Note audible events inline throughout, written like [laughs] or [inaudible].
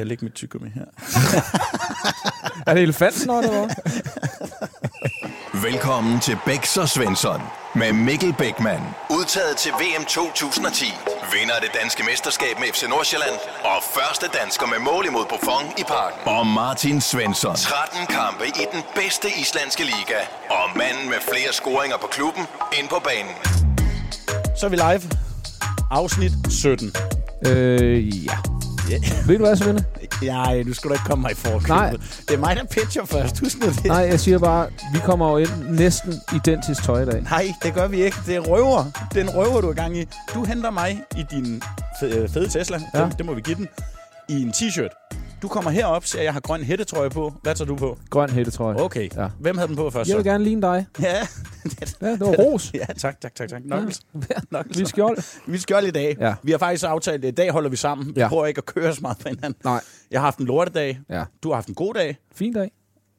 Kan jeg lægge mit tyggegummi her? [laughs] Er det elefanten, eller hvad? Velkommen til Bæks og Svensson med Mikkel Bækman. Udtaget til VM 2010. Vinder af det danske mesterskab med FC Nordsjælland. Og første dansker med mål imod Buffon i parken. Og Martin Svensson. 13 kampe i den bedste islandske liga. Og manden med flere scoringer på klubben ind på banen. Så er vi live. Afsnit 17. Øh, ja. Ved du hvad, Svende? Nej, du skulle da ikke komme mig i forkøbet. Nej. Det er mig, der pitcher først. Husk nu det. Nej, jeg siger bare, vi kommer jo ind næsten identisk tøj i dag. Nej, det gør vi ikke. Det er røver. Det er en røver, du er gang i. Du henter mig i din fede, Tesla. Ja. Det, det må vi give den. I en t-shirt. Du kommer herop, ser jeg har grøn hættetrøje på. Hvad tager du på? Grøn hættetrøje. Okay. Ja. Hvem havde den på først? Jeg vil så? gerne ligne dig. [laughs] Ja. Ja, det var ros. [laughs] ja, tak, tak, tak, tak. Knuckles. [laughs] Knuckles. Vi skjold. Vi skjold i dag. Ja. Vi har faktisk aftalt, at i dag holder vi sammen. Vi Ja. prøver ikke at køre så meget for hinanden. Nej. Jeg har haft en lortedag. Ja. Du har haft en god dag. Fin dag.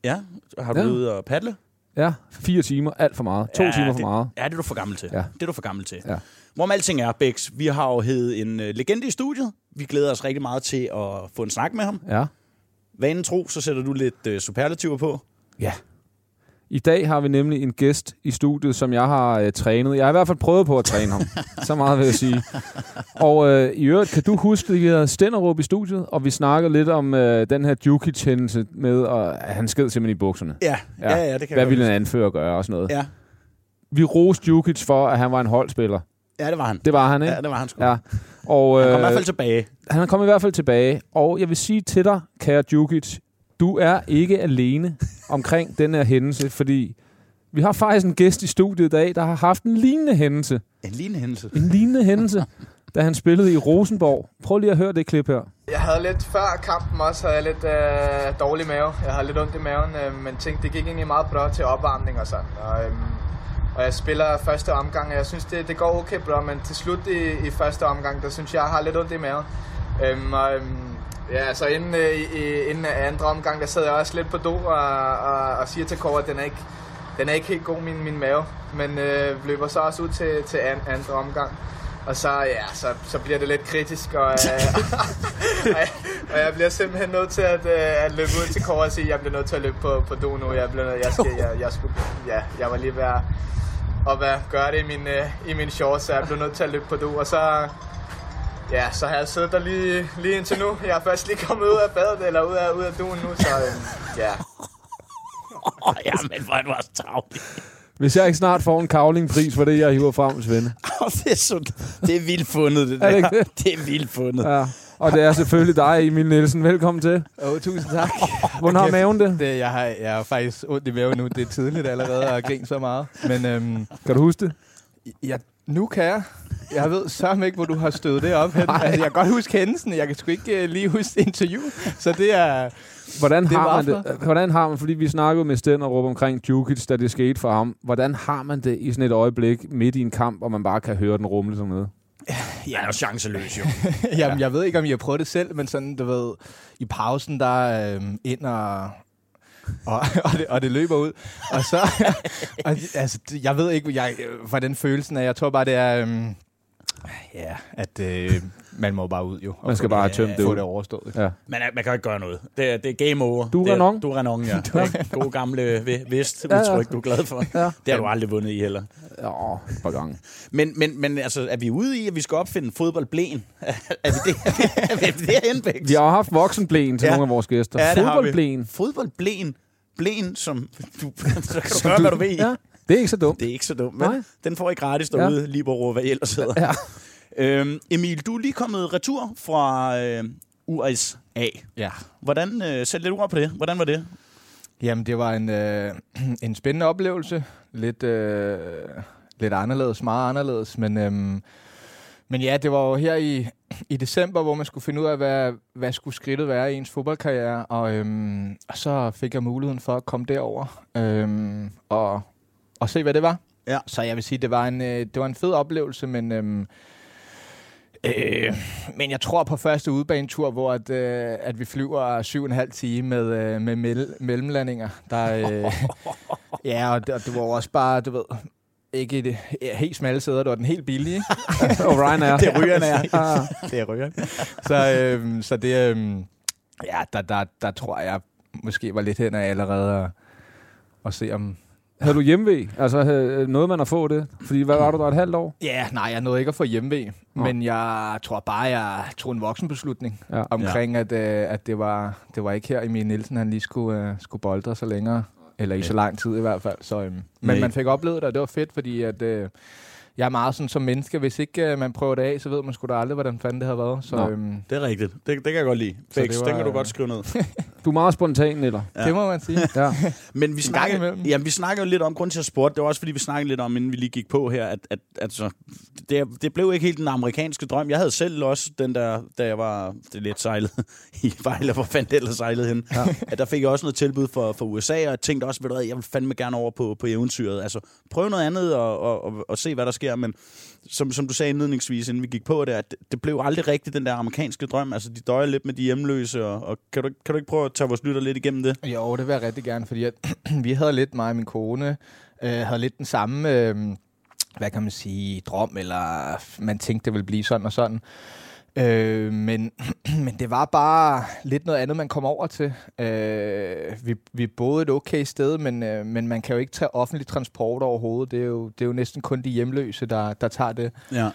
Ja. Har du Ja. været ude og paddle? Ja, fire timer. Alt for meget. To ja, timer for det, meget. Ja, det er du for gammel til. Ja. Det er du for gammel til. Ja. Hvorom alting er, Bex, vi har jo hed en uh, legende i studiet. Vi glæder os rigtig meget til at få en snak med ham. Ja. Vanen tro, så sætter du lidt uh, superlativer på. Ja. I dag har vi nemlig en gæst i studiet, som jeg har øh, trænet. Jeg har i hvert fald prøvet på at træne ham. [laughs] Så meget vil jeg sige. Og øh, i øvrigt, kan du huske, at vi havde Stenderup i studiet, og vi snakkede lidt om øh, den her Djukic-hændelse med, at han sked simpelthen i bukserne. Ja, ja, ja, det kan Hvad jeg ville godt en anfører gøre og sådan noget. Ja. Vi roste Djukic for, at han var en holdspiller. Ja, det var han. Det var han, ikke? Ja, det var han sgu. Ja. Og, Han kom i øh, hvert fald tilbage. han er kommet i hvert fald tilbage. Og jeg vil sige til dig, kære Djukic, du er ikke alene omkring [laughs] den her hændelse, fordi vi har faktisk en gæst i studiet i dag, der har haft en lignende hændelse. En lignende hændelse. En lignende hændelse, [laughs] da han spillede i Rosenborg. Prøv lige at høre det klip her. Jeg havde lidt før kampen også, havde jeg lidt øh, dårlig mave. Jeg havde lidt ondt i maven, øh, men tænkte, det gik egentlig meget bra til opvarmning og sådan. Og, øh, og jeg spiller første omgang, og jeg synes, det, det går okay bra, men til slut i, i første omgang, der synes jeg, jeg har lidt ondt i maven. Øhm, og, øhm, ja, så inden, øh, i, inden andre omgang, der sad jeg også lidt på do og, og, og siger til Kåre, at den er ikke, den er ikke helt god, min, min mave. Men øh, løber så også ud til, til an, andre omgang. Og så, ja, så, så bliver det lidt kritisk, og, øh, [laughs] og, jeg, og jeg bliver simpelthen nødt til at, øh, at løbe ud til Kåre og sige, at jeg bliver nødt til at løbe på, på do nu. Jeg, bliver, jeg, skal, jeg, jeg, skulle, ja, jeg var lige ved at, at hvad, gøre det i min, øh, i min shorts, så jeg blev nødt til at løbe på do. Og så, ja, så har jeg siddet der lige, lige indtil nu. Jeg er først lige kommet ud af badet, eller ud af, ud af duen nu, så øh, ja. Åh, oh, ja, men hvor er du også travlig. Hvis jeg ikke snart får en kavlingpris for det, jeg hiver frem, Svende. [laughs] Det, er så, det er vildt fundet, det der. Er det ikke det? det er vildt fundet. Ja. Og det er selvfølgelig dig, Emil Nielsen. Velkommen til. Åh, oh, tusind tak. Hvordan har maven det? det jeg, har, jeg har faktisk ondt i maven nu. Det er tidligt allerede at grine så meget. Men øhm, Kan du huske det? jeg, nu kan jeg. Jeg ved sørme ikke, hvor du har stødt det op. Altså, jeg kan godt huske hændelsen. Jeg kan sgu ikke uh, lige huske interviewet. Så det er... Hvordan Det har man det? Hvordan har man, fordi vi snakkede med Stenderup omkring Djukic, da det skete for ham. Hvordan har man det i sådan et øjeblik midt i en kamp, og man bare kan høre den rumle sådan noget? Ja, han er chanceløs, jo. [laughs] Jamen, jeg ved ikke, om I har prøvet det selv, men sådan, du ved, i pausen, der øh, ind og... Og, [laughs] og, det, og det løber ud. Og så... [laughs] og, altså, jeg ved ikke, jeg, hvordan følelsen er. Jeg tror bare, det er... Øhm, ja, at øh, man må bare ud jo. Man skal bare have det, det få ud. det overstået. Ja. Man, er, man kan ikke gøre noget. Det er, det er game over. Du er Renon. Du er Renon, ja. [laughs] Er God gamle ve- vest, udtryk, du er glad for. Ja. Det har du aldrig vundet i heller. Ja, et par gange. Men, men, men altså, er vi ude i, at vi skal opfinde fodboldblæn? [laughs] er vi det, [laughs] er vi det herhen, Bæks? Vi har jo haft voksenblæn til Ja. nogle af vores gæster. Ja. Fodboldblæn. Fodboldblæn. Blæn, som du, så kan du gøre, hvad du vil. Ja, det er ikke så dumt. Det er ikke så dumt, men Nej. den får I gratis derude, ja. Libero, hvad I ellers hedder. Ja. Øhm, Emil, du er lige kommet retur fra øh, USA. Ja. Hvordan, øh, sæt lidt ord på det. Hvordan var det? Jamen, det var en, øh, [clears throat] en spændende oplevelse. Lidt, øh, lidt anderledes, meget anderledes. Men, øhm, men ja, det var jo her i, i december, hvor man skulle finde ud af, hvad, hvad skulle skridtet være i ens fodboldkarriere. Og, øhm, og så fik jeg muligheden for at komme derover øhm, og, og se, hvad det var. Ja. Så jeg vil sige, det var en, øh, det var en fed oplevelse, men... Øhm, Øh, men jeg tror på første udbanetur, hvor at, øh, at vi flyver syv og en halv time med, øh, med mell- mellemlandinger. Der, øh, ja, og det, og det var også bare, du ved, ikke det ja, helt smalle sæder, det var den helt billige. [laughs] Og Ryan er. Det er rygerne er. Det er ryggen. Så, øh, så det, øh, ja, der, der, der tror jeg måske var lidt hen af allerede at, at se om... Havde du hjemmevæg? Altså, havde, noget man at få det? Fordi, hvad var du der et halvt år? Ja, nej, jeg nåede ikke at få Nå. men jeg tror bare, jeg tog en voksenbeslutning Ja. omkring, at, øh, at det, var, det var ikke her, Emil Nielsen han lige skulle, øh, skulle boldre så længere. Eller i så lang tid i hvert fald. Så, øhm, men Nej. man fik oplevet det, og det var fedt, fordi at, øh, jeg er meget sådan som menneske. Hvis ikke øh, man prøver det af, så ved man sgu da aldrig, hvordan fanden det har været. Så Nå. øhm, Det er rigtigt. Det, det kan jeg godt lide. Var- den kan du godt skrive ned. [laughs] Du er meget spontan, eller? Ja. det må man sige. Ja. [laughs] Men vi snakker, jamen, vi snakker jo lidt om, grund til at spurgte, det var også fordi, vi snakkede lidt om, inden vi lige gik på her, at, at altså, det, det blev ikke helt den amerikanske drøm. Jeg havde selv også den der, da jeg var det er lidt sejlet [laughs] i Vejle, hvor fanden det ellers sejlede hen. Ja. At der fik jeg også noget tilbud for, for USA, og jeg tænkte også, ved du hvad, jeg vil fandme gerne over på, på eventyret. Altså, prøv noget andet og, og, og, og se, hvad der sker. Men som, som du sagde indledningsvis, inden vi gik på det, at det, blev aldrig rigtigt den der amerikanske drøm. Altså, de døjer lidt med de hjemløse, og, og kan, du, kan du ikke prøve at tage vores lytter lidt igennem det? Jo, det vil jeg rigtig gerne, fordi at, [clears throat] vi havde lidt, mig og min kone, øh, havde lidt den samme, øh, hvad kan man sige, drøm, eller man tænkte, det ville blive sådan og sådan. Øh, men, [clears throat] men det var bare lidt noget andet, man kom over til. Øh, vi, vi boede et okay sted, men, øh, men man kan jo ikke tage offentlig transport overhovedet. Det er jo, det er jo næsten kun de hjemløse, der, der tager det. Ja.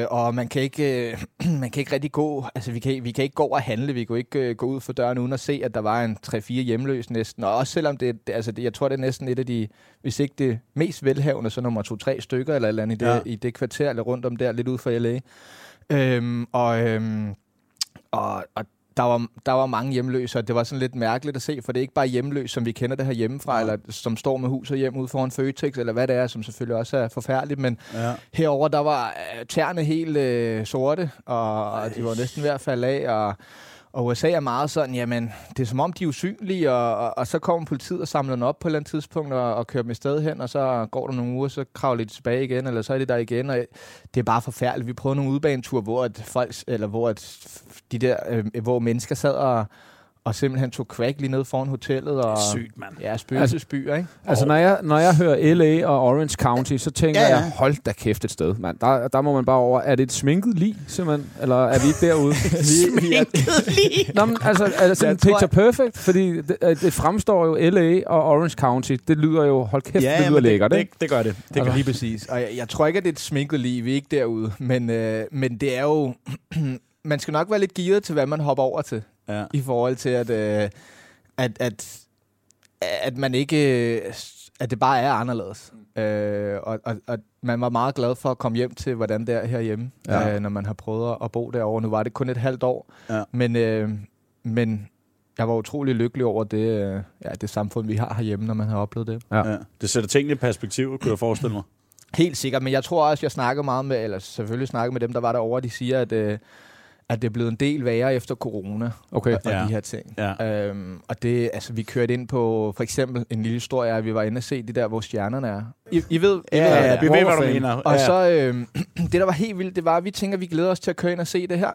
Øh, og man kan ikke, øh, [clears throat] man kan ikke rigtig gå, altså vi kan, vi kan ikke gå og handle, vi kan ikke øh, gå ud for døren uden at se, at der var en 3-4 hjemløse næsten. Og også selvom det, det- altså det, jeg tror det er næsten et af de, hvis ikke det mest velhavende, så nummer 2-3 stykker eller et eller andet i det, i det kvarter, eller rundt om der, lidt ud for LA. Øhm, og, øhm, og, og der var, der var mange hjemløse, og det var sådan lidt mærkeligt at se, for det er ikke bare hjemløse, som vi kender det her hjemmefra, eller som står med hus og hjem ude foran Føtex, eller hvad det er, som selvfølgelig også er forfærdeligt, men ja. Herover der var øh, tæerne helt øh, sorte, og, og de var næsten ved at falde af, og, og USA er meget sådan, jamen, det er som om, de er usynlige, og, og, og så kommer politiet og samler dem op på et eller andet tidspunkt, og, og kører dem et sted hen, og så går der nogle uger, så kravler de tilbage igen, eller så er de der igen, og det er bare forfærdeligt. Vi prøvede nogle udbaneture, hvor at folk, eller hvor at de der, øh, hvor mennesker sad og, og simpelthen tog crack lige nede foran hotellet, og Sygt, mand. ja, spøgelsesbyer, ikke? Altså, når jeg, når jeg hører LA og Orange County, så tænker Ja, ja, ja. jeg, hold da kæft et sted, mand. Der, der må man bare over. Er det et sminket lig, simpelthen? Eller er vi ikke derude? [laughs] Sminket lige. [laughs] Nå, men altså, er det sådan Jeg picture perfect? Fordi det, øh, det fremstår jo LA og Orange County. Det lyder jo, hold kæft, det lyder lækkert, det, ikke? det, det gør det. det Det gør kan lige præcis. Og jeg, jeg tror ikke, at det er et sminket liv. Vi er ikke derude. Men, øh, men det er jo... [clears throat] man skal nok være lidt gearet til, hvad man hopper over til. Ja. I forhold til, at, øh, at, at, at man ikke... At det bare er anderledes. Øh, og, og, og man var meget glad for at komme hjem til, hvordan det er herhjemme, Ja. ja. øh, når man har prøvet at bo derovre. Nu var det kun et halvt år. Ja. Men, øh, men jeg var utrolig lykkelig over det, øh, ja, det samfund, vi har herhjemme, når man har oplevet det. Ja. Ja. Det sætter tingene i perspektiv, kunne jeg forestille mig. Helt sikkert, men jeg tror også, jeg snakker meget med, eller selvfølgelig snakker med dem, der var derovre, de siger, at, øh, at det er blevet en del værre efter corona Okay. og Ja. de her ting. Ja. Øhm, og det, altså, vi kørte ind på, for eksempel, en lille historie at vi var inde og se det der, hvor stjernerne er. I, I ved, I Ja, ved, ja, hvad vi ved, hvad du mener. Og ja. så, øh, [clears throat] det der var helt vildt, det var, at vi tænker, at vi glæder os til at køre ind og se det her.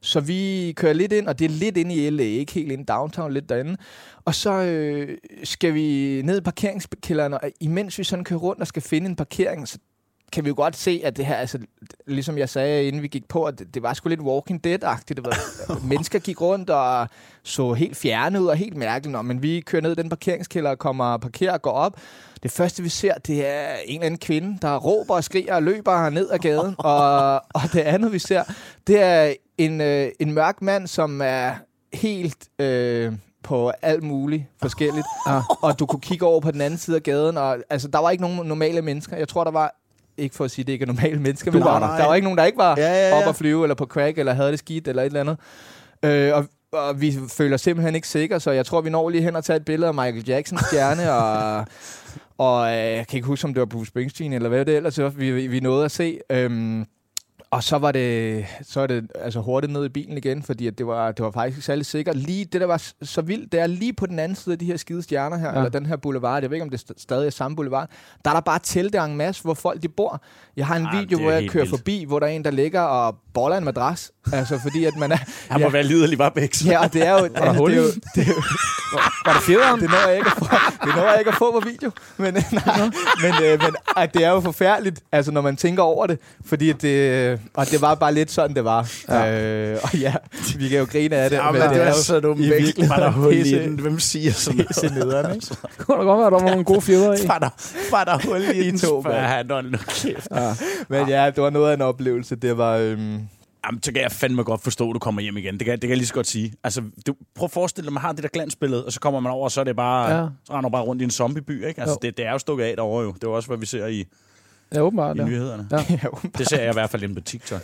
Så vi kører lidt ind, og det er lidt inde i LA, ikke helt inde i downtown, lidt derinde. Og så øh, skal vi ned i parkeringskælderen, og imens vi sådan kører rundt og skal finde en parkering, så kan vi jo godt se, at det her, altså, ligesom jeg sagde, inden vi gik på, at det, det var sgu lidt Walking Dead-agtigt. Det var, [laughs] mennesker gik rundt og så helt fjerne ud og helt mærkeligt. Nå, men vi kører ned i den parkeringskælder og kommer og parkerer og går op. Det første, vi ser, det er en eller anden kvinde, der råber og skriger og løber ned ad gaden. [laughs] og, og det andet, vi ser, det er en, øh, en mørk mand, som er helt... Øh, på alt muligt forskelligt. Ah. Og du kunne kigge over på den anden side af gaden, og altså, der var ikke nogen normale mennesker. Jeg tror, der var, ikke for at sige, at det ikke er normale [laughs] mennesker, men var der, der. var ikke nogen, der ikke var Ja, ja, ja. op at flyve, eller på crack, eller havde det skidt, eller et eller andet. Øh, og, og vi føler simpelthen ikke sikre, så jeg tror, vi når lige hen og tage et billede af Michael Jacksons stjerne, og, og øh, jeg kan ikke huske, om det var Bruce Springsteen, eller hvad det ellers var, vi, vi, vi nåede at se. Øhm, og så var det, så er det altså hurtigt ned i bilen igen, fordi at det, var, det var faktisk ikke særlig sikkert. Lige, det, der var så vildt, det er lige på den anden side af de her skide stjerner her, Ja. eller den her boulevard, jeg ved ikke, om det st- stadig er samme boulevard, der er der bare telte en masse, hvor folk de bor. Jeg har en Ah, video, er hvor jeg kører vildt. forbi, hvor der er en, der ligger og boller en madras. Altså, fordi at man er... [laughs] Han må ja, være liderlig, var Bæks. ja, og det er jo... [laughs] der hul det, er jo, det, er jo, Var det fjederen? det når jeg ikke at få, det når jeg ikke at få på video. Men, [laughs] nej, men, øh, men at det er jo forfærdeligt, altså når man tænker over det. Fordi at det, og det var bare lidt sådan, det var. Ja. Øh, og ja, vi kan jo grine af det, Ja, men men det er så dumt. i virkeligheden Var der hul i den? Hvem siger sådan noget? pisse nederen, ikke? Kunne da godt være, at der var nogle gode fjeder i. Var der, var der hul i, [laughs] I den? to, Spørger han, hold nu kæft. Ja. Men ja, det var noget af en oplevelse. Det var... Øhm, Jamen, så kan jeg fandme godt forstå, at du kommer hjem igen. Det kan, det kan jeg lige så godt sige. Altså, du, prøv at forestille dig, at man har det der glansbillede, og så kommer man over, og så er det bare, Ja. så render bare rundt i en zombieby, ikke? Altså, Jo. det, det, er jo stukket af derovre jo. Det er jo også, hvad vi ser i, Ja, åbenbart. i Ja. nyhederne. Ja. [laughs] ja, Det ser jeg i hvert fald inde på TikTok.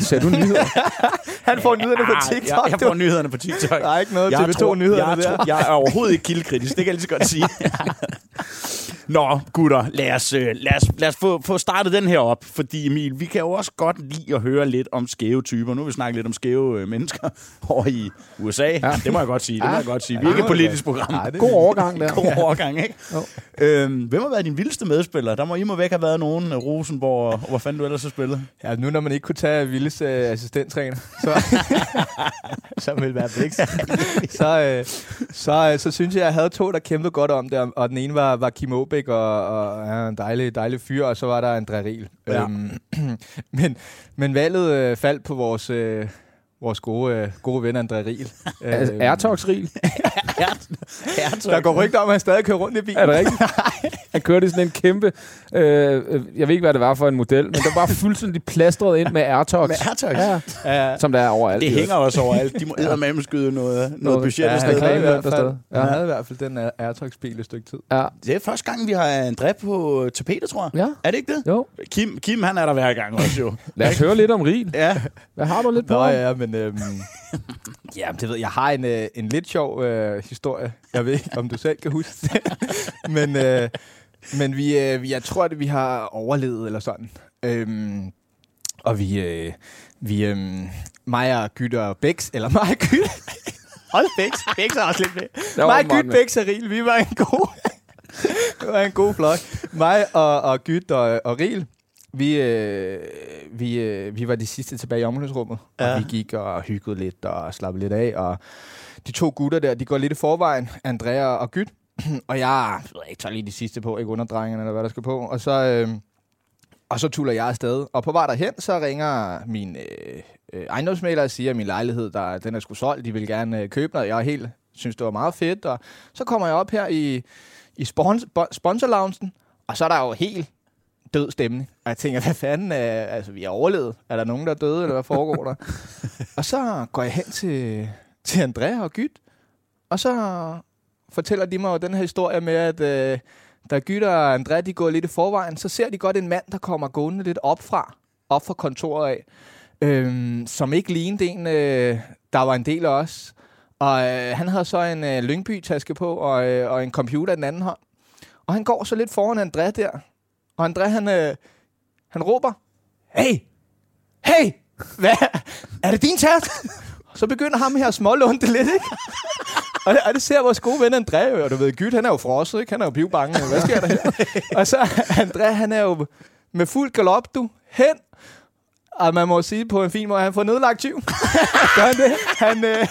Ser du nyheder? [laughs] han får nyhederne på Ah, TikTok. Jeg, jeg får nyhederne på TikTok. Der er ikke noget jeg TV2-nyhederne jeg, der. tror- jeg er overhovedet ikke kildekritisk, det kan jeg lige så godt sige. [laughs] Nå, gutter, lad os, øh, lad os, lad os få, få startet den her op, fordi Emil, vi kan jo også godt lide at høre lidt om skæve typer. Nu har vi snakket lidt om skæve øh, mennesker [laughs] over i USA. Ja. Det må jeg godt sige, det må jeg godt sige. Vi er ikke et politisk program. Nej, God overgang der. [laughs] God overgang, ikke? Jo. Øhm, hvem har været din vildeste medspiller? Der må I må væk have været nogen, øh, Rosenborg, og hvor fanden du ellers har spillet. Ja, nu når man ikke kunne tage Villes øh, assistenttræner, så, [laughs] som ville være Bix, så, øh, så, øh, så synes jeg, jeg havde to, der kæmpede godt om det, og- og den ene var, var Kim Aabæk, og, og ja, en dejlig, dejlig fyr, og så var der André Riel. Ja. Øhm, [clears throat] men, men valget øh, faldt på vores, øh, vores gode, øh, gode ven André Riel. [laughs] Altså, Øhm, Airtox-ril. [laughs] Der går rygter om, at han stadig kører rundt i bilen. Er det rigtigt? [laughs] Han kørte i sådan en kæmpe... Øh, øh, jeg ved ikke, hvad det var for en model, men der var fuldstændig plastret ind med Airtox. Med Airtox? Ja, Ja, som der er overalt. Det hænger også overalt. De må eddermame skyde noget, noget budget ja, han, havde i reklame hvert afsted. fald, Ja. han havde i hvert fald den Air- Airtox-bil et stykke tid. Ja. Det er første gang, vi har André på tapetet, tror jeg. ja, Er det ikke det? jo. Kim, Kim han er der hver gang også jo. Lad os høre lidt om Ril. ja. Hvad har du lidt på? Nå ja, men øhm, [laughs] ja, det ved jeg. Har en, øh, en lidt sjov øh, historie. Jeg ved ikke, om du selv kan huske det. [laughs] men øh, men vi, øh, vi- jeg tror, at vi har overlevet eller sådan. Øhm, og vi, øh, vi øh, mig og Gytte og Bæks, eller mig og Gytte. [laughs] Hold Bæks. Bæks er også lidt med. Der Mig og åbenbart Gytte, med. Bæks og Riel, vi var en god, det var en god flok. Mig og, og Gytte og, og Riel, vi, øh, vi, øh, vi var de sidste tilbage i omklædningsrummet, ja. Og vi gik og hyggede lidt og slappede lidt af, og de to gutter der, de går lidt i forvejen, Andrea og Gyt, [clears throat] og jeg, jeg ved ikke, tager lige de sidste på, ikke underdrengerne eller hvad der skal på, og så, øh, og så tuller jeg afsted, og på vej derhen, så ringer min øh, øh, ejendomsmaler og siger, at min lejlighed, der, den er sgu solgt, de vil gerne øh, købe noget, jeg er helt, synes det var meget fedt, og så kommer jeg op her i, i spons, sponsorloungen, og så er der jo helt død stemning. Og jeg tænker, hvad fanden, er, altså vi er overlevet. Er der nogen, der er døde, eller hvad foregår der? [laughs] og så går jeg hen til, til Andrea og Gyt, og så fortæller de mig jo den her historie med, at øh, da Gyt og Andrea, de går lidt i forvejen, så ser de godt en mand, der kommer gående lidt op fra, op fra kontoret af, øhm, som ikke lignede en, øh, der var en del af os. Og øh, han havde så en øh, Lyngby-taske på, og, øh, og en computer i den anden hånd. Og han går så lidt foran André der. Og André, han, øh, han råber, Hey! Hey! Hvad? Er det din taske? Så begynder ham her at smålunde det lidt, ikke? Og det, og det ser vores gode ven André og du ved, Gyt, han er jo frosset, ikke? Han er jo pivbange. Hvad sker der her? og så André, han er jo med fuld galop, du, hen og man må sige på en fin måde, at han får nedlagt tyv. Gør han det? Han, øh,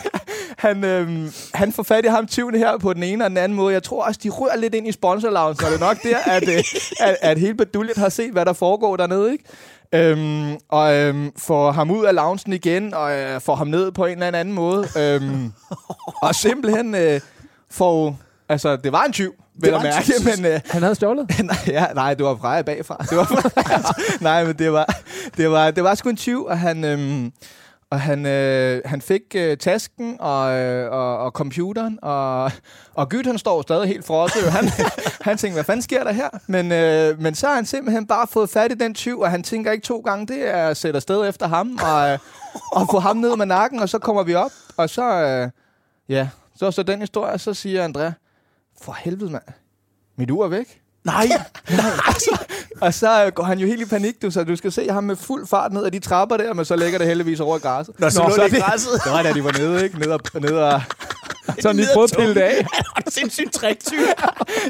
han, øh, han får fat i ham tyven her på den ene og den anden måde. Jeg tror også, de rører lidt ind i sponsorloungen, så det er nok der, at, øh, [laughs] at, at hele beduljet har set, hvad der foregår dernede, ikke? Øhm, og øhm, får ham ud af loungen igen, og øh, får ham ned på en eller anden måde. Øhm, [laughs] og simpelthen øh, får... Altså, det var en tyv, vil jeg mærke, tyv. men... Øh, Han havde stjålet. [laughs] nej, ja, nej, det var Freja bagfra. Det var, nej, men det var, det var, det var sgu en tyv, og han, øhm, og han, øh, han fik øh, tasken og, øh, og, og computeren, og, og Gyt, han står stadig helt frosset. Han, [laughs] han tænker, hvad fanden sker der her? Men, øh, men så har han simpelthen bare fået fat i den tyv, og han tænker ikke to gange, det er at sætte afsted efter ham, og, øh, og få ham ned med nakken, og så kommer vi op, og så, øh, ja, så så den historie, så siger André, for helvede mand, mit ur er væk. Nej, [laughs] Og så går han jo helt i panik, du, så du skal se ham med fuld fart ned ad de trapper der, men så ligger det heldigvis over græsset. Nå, så lå det i græsset. det var da de var nede, ikke? Ned og, ned og, [laughs] Så han lige prøvet at pille det af. [laughs] Han et sindssygt tricktyv.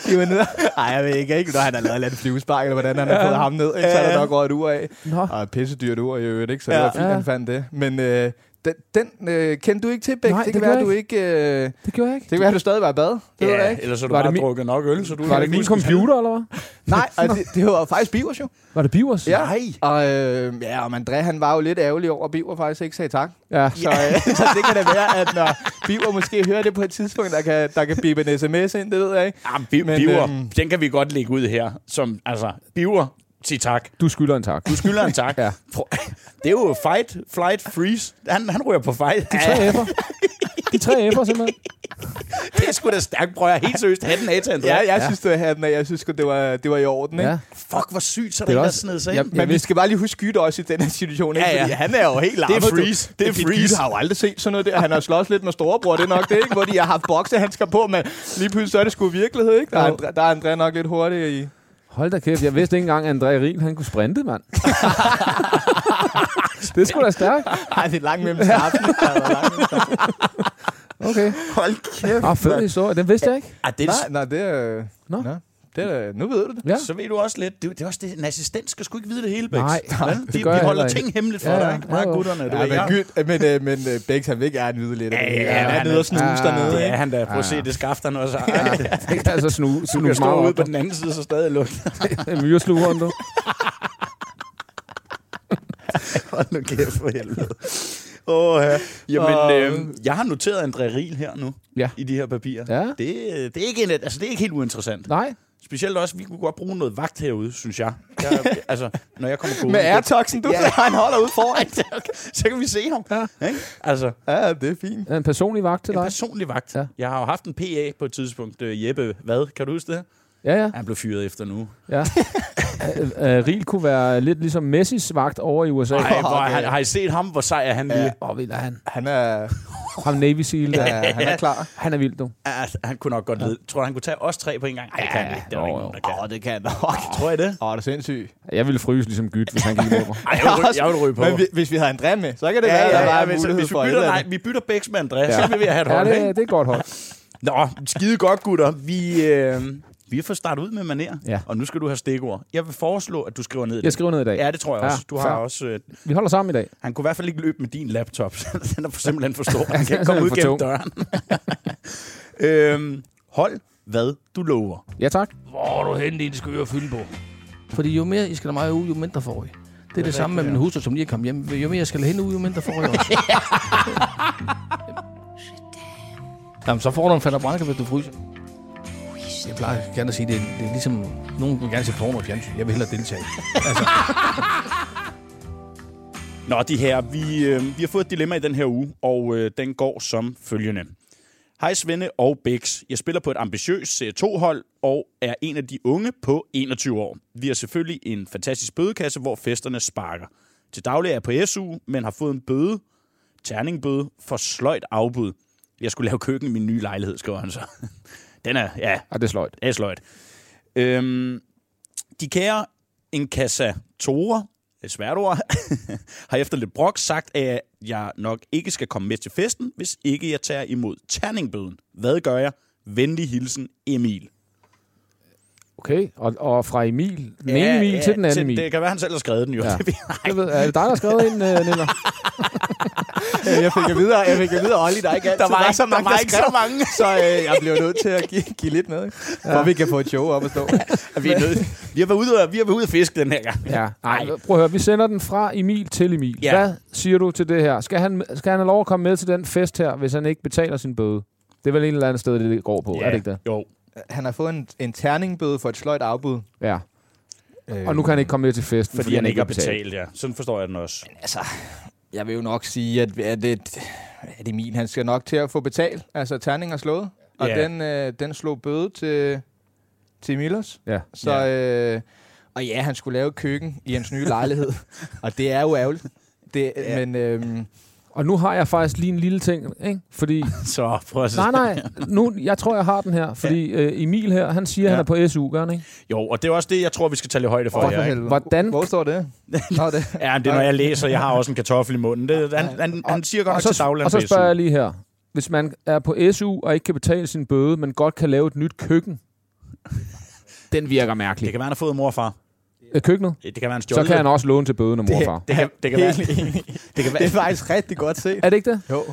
de var nede. Ej, jeg ved ikke, ikke, når han har lavet et flyvespark, eller hvordan han har fået ham ned, ikke? så er der nok røget et ur af. Nå. Og pissedyrt ur i øvrigt, ikke? Så Ja. det var fint, Ja. han fandt det. Men øh, Den, den øh, kendte du ikke til, Bæk? Nej, det det kan være, du ikke... Øh, det Det gjorde jeg ikke. kan være, du stadig var i bad. Det ved jeg Ja, ikke. ellers har du Var det bare min- drukket nok øl, så du Var kan det min computer, eller hvad? [laughs] Nej, og det, det var faktisk Bivers jo. Var det Bivers? Ja. Nej. Og, øh, ja, og André, han var jo lidt ærgerlig over, at Biver faktisk ikke sagde tak. Ja. Så, øh, [laughs] så det kan da være, at når Biver måske hører det på et tidspunkt, der kan, der kan bibe en sms ind, det ved jeg ikke. Ja, biver, øhm, den kan vi godt lægge ud her. Som, altså, biver, sig tak. Du skylder en tak. Du skylder en tak. [laughs] Ja. Det er jo fight, flight, freeze. Han, han ryger på fight. De tre F'er. De tre F'er, simpelthen. Det er sgu da stærkt, prøv at helt seriøst have den af til André. Ja, jeg ja. synes, det var, hatten af. jeg synes, det var, det var i orden. Ikke? Ja. Fuck, hvor sygt, så Det der er er også- sned sig Ja, ind. Men vi skal bare lige huske Skytte også i den her situation, ikke? Ja, ja. Fordi han er jo helt larmet. du. freeze. Det er freeze. Skytte har jo aldrig set sådan noget der. Han har slås lidt med storebror, det er nok det, ikke? Hvor de har haft boksehandsker på, men lige pludselig så er det sgu virkelighed, ikke? Der er. André, der er André nok lidt hurtig i... Hold da kæft, jeg vidste ikke engang, at André Riel, han kunne sprinte, mand. [laughs] det er sgu da stærkt. Ej, det er langt mellem mellem skarpen. Okay. Hold kæft. Ah, fed historie. Den vidste jeg ikke. Ah, det er, Nej, nej, det er... Nå. Nå. Det er, nu ved du det. Ja. Så ved du også lidt. Det, det er også det, en assistent skal sgu ikke vide det hele, Bæks. Nej, det de, gør de jeg holder ikke. ting hemmeligt for Ja, dig, ja. ikke? Meget Ja, gutterne. Du Ja, ved, men, jeg- Gyt, men, øh, men øh, Bex, han vil gerne vide lidt. af Ja, det. ja, han er nede er- og snuse Ja, dernede. Det ikke? er han da. Prøv Ja. at se, det skaft han også. [laughs] Ja, det kan altså snu, Du kan stå ude op. på den anden side, så stadig. [laughs] En myreslugeren, du. [laughs] Hold nu kæft for helvede. Åh, ja. Jamen, øh, jeg har noteret André Riel her nu, Ja. i de her papirer. Ja. Det, det, er ikke en, altså, det er ikke helt uinteressant. Nej. Specielt også, vi kunne godt bruge noget vagt herude, synes jeg. jeg altså, når jeg kommer gående. [laughs] Med airtoxen, du Ja. [laughs] han holder ud foran. [laughs] så kan vi se ham. Ja. Ikke? Altså, Ja, det er fint. En personlig vagt til en dig. personlig vagt. Ja. Jeg har jo haft en PA på et tidspunkt. Øh, Jeppe, hvad? Kan du huske det? Ja, ja. Han blev fyret efter nu. ja. [laughs] Riel kunne være lidt ligesom Messis vagt over i USA. Ej, hvor, okay. har, har I set ham? Hvor sej er han lige? Åh, oh, vildt er han. Han er, [laughs] Ham Navy Seal, der. ja, han er klar. Han er vild, du. Ja. Han kunne nok godt lide. Tror du, han kunne tage os tre på en gang? Nej, det kan han ikke. Det er Jo, ikke jo. nogen, der kan. Åh, det kan nok. [laughs] Tror jeg det? Åh, det er sindssygt. Jeg ville fryse ligesom Gyt, hvis han gik mig. Ej, jeg vil, ryge- jeg ryge på. Men vi- hvis vi havde André med, så kan det ja, være, at der ja, var ja, hvis, mulighed hvis vi bytter, nej, vi bytter Bæks med Andreas, ja. så vil vi have et Ja, hold, det, ikke? det er et godt hold. Nå, skide godt, gutter. Vi, øh, vi har fået startet ud med maner, Ja. og nu skal du have stikord. Jeg vil foreslå, at du skriver ned i Jeg det. skriver ned i dag. Ja, det tror jeg Ja, også. Du har også... Øh, Vi holder sammen i dag. han kunne i hvert fald ikke løbe med din laptop. [laughs] den er for simpelthen for stor. [laughs] Han kan ikke komme ud gennem tung. døren. [laughs] øhm, hold, hvad du lover. Ja, tak. Hvor er du henne, din skøre fylde på? Fordi jo mere I skal have mig ud, jo mindre får I. Det er det samme med min hustru, som lige er kommet hjem. Jo mere jeg skal hende ud, jo mindre får I også. Jamen, så får du en fatter branker, hvis du fryser. Jeg plejer gerne at sige, det er, det er ligesom... Nogen vil gerne se porno og fjernsyn. Jeg vil hellere deltage. Altså. [laughs] Nå, de her, vi, øh, vi har fået et dilemma i den her uge, og øh, den går som følgende. Hej Svende og Bix. Jeg spiller på et ambitiøst CO2-hold og er en af de unge på 21 år. Vi har selvfølgelig en fantastisk bødekasse, hvor festerne sparker. Til daglig er jeg på SU, men har fået en bøde, terningbøde, for sløjt afbud. Jeg skulle lave køkken i min nye lejlighed, skriver han så. Den er, ja, Ja, det er sløjt. det er sløjt. Øhm, de kære inkassatorer, det er et svært ord, [laughs] har efter lidt brok sagt, at jeg nok ikke skal komme med til festen, hvis ikke jeg tager imod terningbøden. Hvad gør jeg? Venlig hilsen, Emil. Okay, og, og fra Emil, den ene Emil til den anden Emil. Det kan være, han selv har skrevet den jo. Ja. [laughs] Ja. Jeg ved, er det dig, der har skrevet ind, uh, Niller? Jeg fik at vide, jeg fik at vide, Olli, der ikke altid Der var, ikke, så mange, der var ikke så skrev. mange. Så øh, jeg blev nødt til at give, give lidt med, ikke? for vi kan få et show op at stå. Vi, er nødt. vi har været ude og, vi har været ude at fiske den her gang. Ja. Nej, prøv at høre, vi sender den fra Emil til Emil. Ja. Hvad siger du til det her? Skal han, skal han have lov at komme med til den fest her, hvis han ikke betaler sin bøde? Det er vel en eller anden sted, det går på, er det ikke det? Jo. Han har fået en, en terningbøde for et sløjt afbud. Ja. Øh, Og nu kan han ikke komme med til festen, Fordi, han ikke har betalt, ja. Sådan forstår jeg den også. Altså, jeg vil jo nok sige, at, at, det, at Emil, han skal nok til at få betalt. Altså, terning er slået. Og Ja. den, øh, den slog bøde til, til Emilers. Ja. Så, øh, og ja, han skulle lave køkken i hans nye lejlighed. [laughs] og det er jo ærgerligt. Det, Ja. Men øhm, Og nu har jeg faktisk lige en lille ting, ikke? Fordi, [laughs] Så prøv at se. nej, nej, nu, jeg tror, jeg har den her. Fordi øh, Emil her, han siger, Ja. han er på SU, gør han ikke? Jo, og det er også det, jeg tror, vi skal tage lidt højde for for, her. ikke? Hvordan- Hvor står det? Nå, det. [laughs] Ja, det er, når jeg læser. Jeg har også en kartoffel i munden. Det, han, han, han siger godt Og nok så, til og så spørger jeg lige her. Hvis man er på SU og ikke kan betale sin bøde, men godt kan lave et nyt køkken, [laughs] den virker mærkelig. Det kan være, han har fået mor og far. Øh, køkkenet. Det kan være en Så stjålet. kan han også låne til bøden og far. det kan, det kan [laughs] være, det kan Det er være, faktisk rigtig godt set. Er det ikke det? Jo.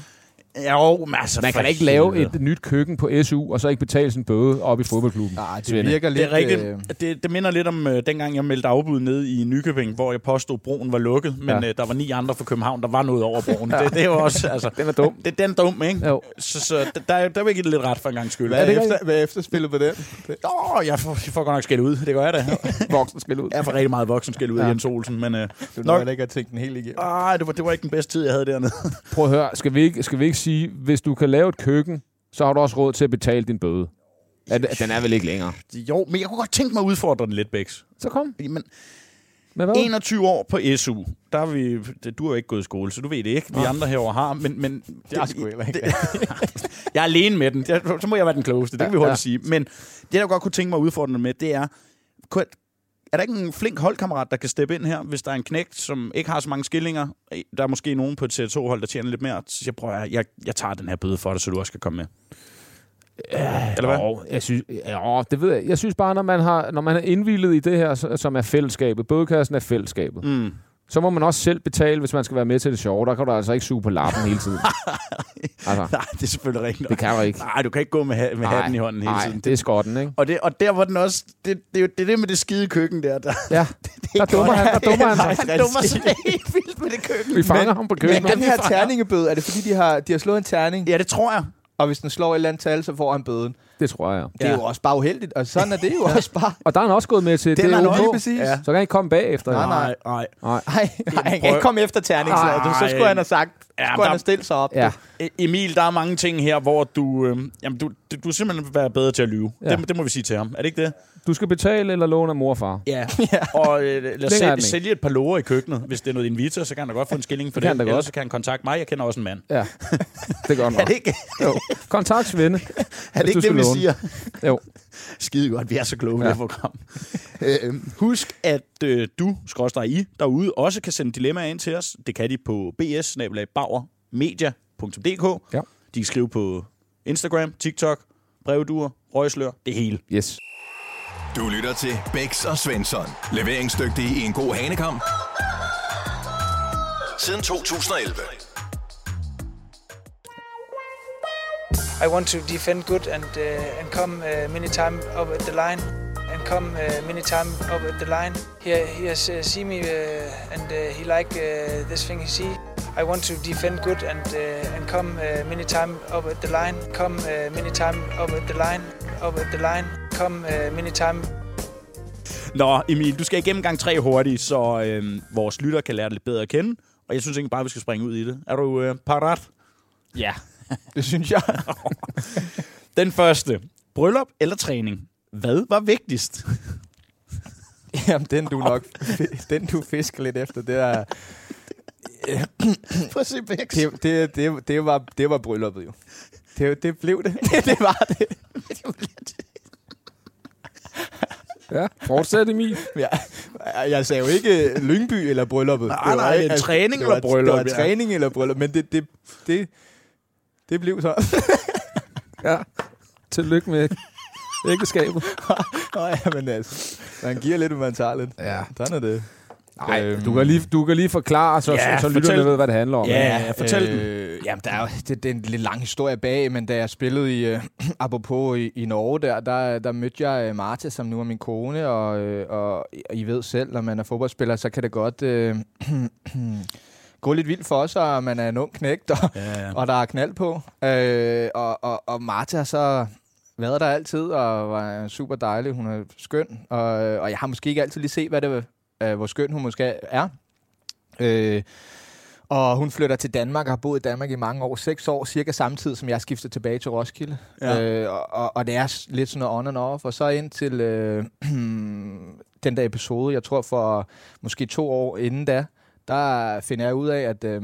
Jo, men altså, Man kan da ikke lave et nyt køkken på SU, og så ikke betale sin bøde op i fodboldklubben. Nej, det Svende. virker lidt... Det er rigtigt. øh, Det, det minder lidt om øh, dengang, jeg meldte afbud ned i Nykøbing, hvor jeg påstod, at broen var lukket, men Ja. ja. øh, der var ni andre fra København, der var noget over broen. det, det er jo også, [laughs] altså... Den er dum. Det, den er dum, ikke? Jo. Så, så der, der, der vil jeg give det lidt ret for en gang skyld. Hvad er, det efter, hvad er efterspillet på den? Åh, jeg får, jeg får godt nok skæld ud. Det gør jeg da. [laughs] Voksenspil ud. Jeg får rigtig meget voksen skæld ud Ja. Jens Olsen, men... Øh, Du Nok- nok ikke have tænkt den helt igennem. ej, det var, det var ikke den bedste tid, jeg havde dernede. Prøv at høre, skal vi, ikke, skal vi ikke sige, hvis du kan lave et køkken, så har du også råd til at betale din bøde. Det- Den er vel ikke længere. jo, men jeg kunne godt tænke mig at udfordre den lidt, Bæks. Så kom. Men Med hvad? 21 år på SU, der er vi... Du har jo ikke gået i skole, så du ved det ikke. Vi andre herover har, men... men Det er sgu heller ikke. [laughs] Jeg er alene med den. Så må jeg være den klogeste. Det kan vi hurtigt Ja. sige. Men det, jeg godt kunne tænke mig at udfordre dig med, det er... Er der ikke en flink holdkammerat, der kan steppe ind her, hvis der er en knægt, som ikke har så mange skillinger? Der er måske nogen på et CR2-hold, der tjener lidt mere. Så jeg prøver, jeg, jeg, jeg tager den her bøde for dig, så du også skal komme med. Eller hvad? Jo, jeg synes, ja, det ved jeg. Jeg synes bare, når man har, når man er indvildet i det her, som er fællesskabet, bødekassen er fællesskabet, Mm. Så må man også selv betale, hvis man skal være med til det sjove. Der kan du altså ikke suge på lappen hele tiden. [laughs] altså, Nej, det er selvfølgelig rigtigt. det kan du ikke. Nej, du kan ikke gå med, ha- med Nej, hatten i hånden hele nej, tiden. det er skotten, ikke? Og, det, og der var den også... Det, det, er jo- det er det med det skide køkken der. Der, Ja, [laughs] der dummer han, der [laughs] dummer han sig. han dummer sig helt vildt med det køkken. Vi fanger ham på Men køkkenet. den her terningebøde, er det fordi, de har, de har slået en terning, Ja, det tror jeg. og hvis den slår et eller andet tal, så får han bøden? Det tror jeg. Det er jo også bare uheldigt, og sådan er det jo også bare. [laughs] Og der er han også gået med til, Den det er han også- OK. Præcis. Ja. Så kan han ikke komme bagefter. Nej, nej. nej. nej. Nej, [laughs] han kan ikke komme efter terningslaget. Så skulle han have sagt, Ja, skulle der- han have stillet sig op. Ja. E- Emil, der er mange ting her, hvor du... Øh, jamen, du, du, du er simpelthen være bedre til at lyve. Ja. Det, det må vi sige til ham. Er det ikke det? Du skal betale eller låne af mor og far. Ja. [laughs] Og øh, lad os sælge, sælge et par lover i køkkenet. Hvis det er noget invita, så kan han da godt få en skilling for Det det. Ellers godt. så kan han kontakte mig. Jeg kender også en mand. Ja, [laughs] det gør han Er det ikke, Jo. Kontakt Svende. [laughs] er det, ikke det, vi låne. siger? Jo. Skide godt, vi er så kloge ja. Ja. det program. øh, husk, at øh, du, skråstrej I, derude, også kan sende dilemmaer ind til os. Det kan de på bs media.dk. Ja. De kan skrive på Instagram, TikTok, brevduer, røgslør, det hele. Yes. Du lytter til Bæks og Svensson. Leveringsdygtige i en god hanekamp. Siden 2011. I want to defend good and uh, and come uh, many time up at the line and come uh, many time up at the line. He he has uh, see me uh, and uh, he like uh, this thing he see. I want to defend good and uh, and come uh, many time up at the line. Come uh, many time up at the line. Up at the line. Come uh, many time Nå, Emil, du skal igennem gang tre hurtigt, så øh, vores lytter kan lære det lidt bedre at kende. Og jeg synes egentlig bare, vi skal springe ud i det. Er du øh, parat? Ja, [laughs] det synes jeg. [laughs] Den første. Bryllup eller træning? Hvad var vigtigst? Jamen, den du nok den du fisker lidt efter, det er... [laughs] Se Bex. Det, det, det, det, var, det var brylluppet jo. Det, det blev det. det, [laughs] det var det. Ja, fortsæt Emil. Ja, jeg sagde jo ikke Lyngby eller brylluppet. Nej, Det var nej, ikke- det er træning det var, eller bryllup, Det var ja. træning eller bryllup, men det, det, det, det blev så. Ja. Tillykke med ægteskabet. [laughs] Nå ja, men altså, man giver lidt, hvad man tager lidt. Ja. Sådan er det. Nej, Øhm. du kan lige, du kan lige forklare, så, Ja, så, så lytterne ved, hvad det handler om. Ja, ja fortæl den. øh, Jamen, der er jo, det, det er en lidt lang historie bag, men da jeg spillede i, uh, [clears throat] apropos i, i Norge der, der, der mødte jeg uh, Marta, som nu er min kone, og, øh, og, og I ved selv, når man er fodboldspiller, så kan det godt uh, [clears throat] gå lidt vildt for sig, og man er en ung knægt, og, Ja, ja. og der er knald på. Øh, og, og, og Marta har så været der altid, og var super dejlig. Hun er skøn, og, og jeg har måske ikke altid lige set, hvad det, øh, hvor skøn hun måske er. Øh, og hun flytter til Danmark og har boet i Danmark i mange år. Seks år, cirka samtidig som jeg skifter tilbage til Roskilde. Ja. Øh, og, og, det er lidt sådan noget on and off. Og så ind til øh, [clears throat] den der episode, jeg tror for måske to år inden da, der finder jeg ud af, at, øh,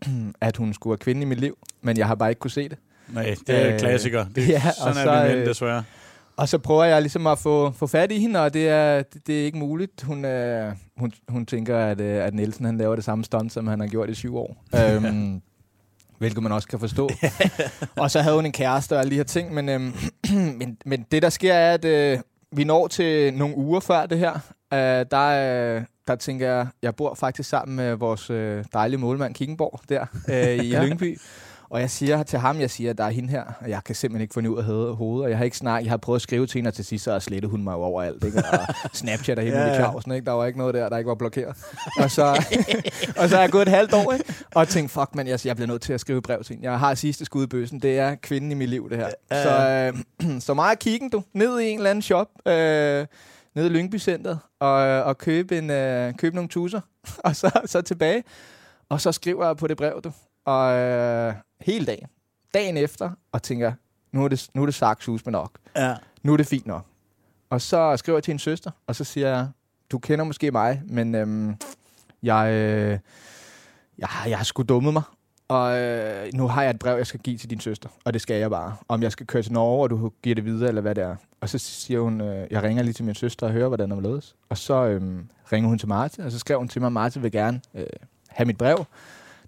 [clears throat] at hun skulle være kvinde i mit liv. Men jeg har bare ikke kunne se det. Nej, det er Øh, klassiker. Det, [laughs] ja, sådan og er så, vi mænd, øh, desværre. Og så prøver jeg ligesom at få, få fat i hende, og det er, det, det er ikke muligt. Hun, øh, hun, hun tænker, at, øh, at Nielsen han laver det samme stunt, som han har gjort i syv år. [laughs] øhm, hvilket man også kan forstå. [laughs] og så havde hun en kæreste og alle de her ting, men, øhm, [clears throat] men, men det der sker er, at øh, vi når til nogle uger før det her. Uh, der, uh, der tænker jeg, jeg bor faktisk sammen med vores uh, dejlige målmand Kickenborg der uh, i Lyngby. Og jeg siger til ham, jeg siger, at der er hende her, og jeg kan simpelthen ikke få ud af hovedet, og jeg har ikke snart, jeg har prøvet at skrive til hende, og til sidst så slettet hun mig jo overalt, ikke? Og [laughs] Snapchat og hende ja, ja. Clausen, ikke? Der var ikke noget der, der ikke var blokeret. Og så, [laughs] og så er jeg gået et halvt år, ikke? Og tænkt, fuck man, jeg, jeg bliver nødt til at skrive brev til hende. Jeg har sidste skud i bøssen, det er kvinden i mit liv, det her. Ja. Så, øh, [clears throat] så meget kiggen du, ned i en eller anden shop, øh, nede i Lyngby Center, og, og købe, en, øh, købe nogle tusser, [laughs] og så, så tilbage. Og så skriver jeg på det brev, du. Og øh, hele dagen. Dagen efter, og tænker, nu er det, nu er det sagt med nok. Ja. Nu er det fint nok. Og så skriver jeg til en søster, og så siger jeg, du kender måske mig, men øhm, jeg, øh, jeg, jeg har sgu dummet mig. Og øh, nu har jeg et brev, jeg skal give til din søster, og det skal jeg bare. Om jeg skal køre til Norge, og du giver det videre, eller hvad det er. Og så siger hun, øh, jeg ringer lige til min søster og hører, hvordan er lødes. Og så øh, ringer hun til Martin, og så skrev hun til mig, Martin vil gerne øh, have mit brev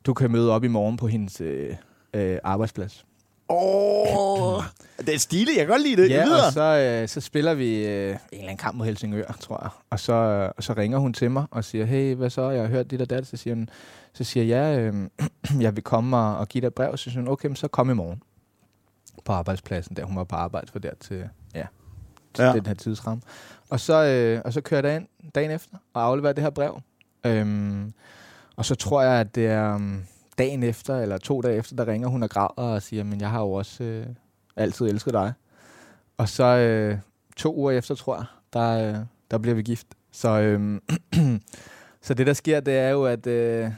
du kan møde op i morgen på hendes øh, øh, arbejdsplads. Åh, oh, det er stiligt. Jeg kan godt lide det. Ja, og så, øh, så spiller vi øh, en eller anden kamp mod Helsingør, tror jeg. Og så, øh, og så ringer hun til mig og siger, hey, hvad så? Jeg har hørt dit og dat. Så siger, hun, så siger jeg, ja, øh, [clears throat] jeg vil komme og, og give dig et brev. Så siger hun, okay, men så kom i morgen på arbejdspladsen, der hun var på arbejde for der til, ja, til ja. den her tidsramme. Og så, øh, og så kører jeg ind dagen efter og afleverer det her brev. Øhm, og så tror jeg, at det er um, dagen efter, eller to dage efter, der ringer hun og græder og siger, men jeg har jo også øh, altid elsket dig. Og så øh, to uger efter, tror jeg, der, øh, der bliver vi gift. Så, øh, [clears throat] så det, der sker, det er jo, at, øh,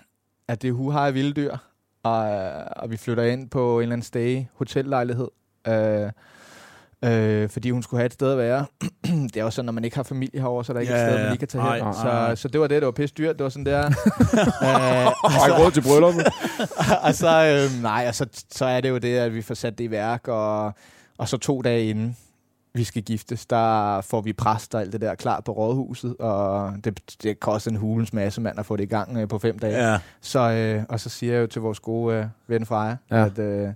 at det hu har vilde dyr, og, øh, og vi flytter ind på en eller anden stage hotellejlighed. Øh, øh, fordi hun skulle have et sted at være. [clears throat] det er jo sådan, når man ikke har familie herovre, så er der ikke ja, et sted, man lige kan tage hen. Så, så det var det, det var pisse dyrt. Det var sådan der. [laughs] øh, og så, råd til bryllupet. [laughs] og så, øh, nej, og så, så er det jo det, at vi får sat det i værk, og, og så to dage inden vi skal giftes, der får vi præst og alt det der klar på rådhuset, og det, det koster en hulens masse mand at få det i gang øh, på fem dage. Ja. Så, øh, og så siger jeg jo til vores gode øh, ven Freja, ja. at øh,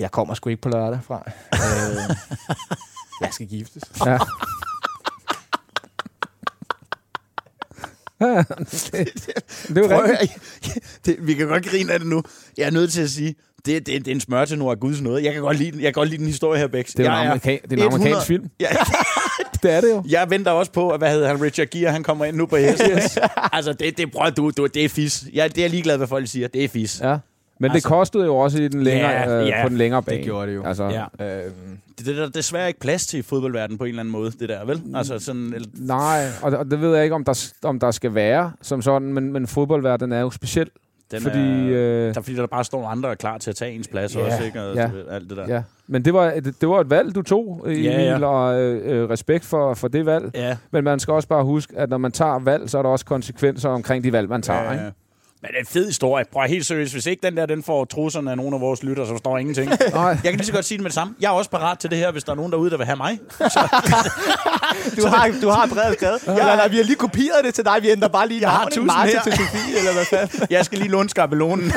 jeg kommer sgu ikke på lørdag fra. øh, jeg skal giftes. Ja. det, er jo det, vi kan godt grine af det nu. Jeg er nødt til at sige, det, det, det er en smør til af Guds noget. Jeg kan godt lide, jeg kan godt lide den historie her, Bex. Det er en, amerika- det er en amerikansk film. Ja. [laughs] det er det jo. Jeg venter også på, hvad hedder han, Richard Gere, han kommer ind nu på [laughs] hesten. yes. altså, det, det, prøv, du, du, det er fis. Jeg, det er ligeglad, hvad folk siger. Det er fis. Ja. Men altså, det kostede jo også i den længere, ja, øh, ja, på den længere bane. det gjorde det jo. Altså, ja. øhm. det, det er der desværre ikke plads til i fodboldverdenen på en eller anden måde, det der, vel? Altså sådan, eller... Nej, og, og det ved jeg ikke, om der, om der skal være som sådan, men, men fodboldverdenen er jo speciel. Den fordi, er, øh, der, fordi der bare står andre klar til at tage ens plads ja, også, ikke? Og ja, alt det der. Ja. Men det var, det, det var et valg, du tog, Emil, ja, ja. og øh, respekt for, for det valg. Ja. Men man skal også bare huske, at når man tager valg, så er der også konsekvenser omkring de valg, man tager. Ja. Ikke? Men det er en fed historie. Prøv helt seriøst. Hvis ikke den der, den får trusserne af nogle af vores lytter, så står ingenting. [laughs] jeg kan lige så godt sige det med det samme. Jeg er også parat til det her, hvis der er nogen derude, der vil have mig. [laughs] du, har, du har brevet skrevet. Ja, nej, nej, vi har lige kopieret det til dig. Vi ændrer bare lige navnet Martin til Sofie, eller hvad fanden. [laughs] jeg skal lige låne skabelonen.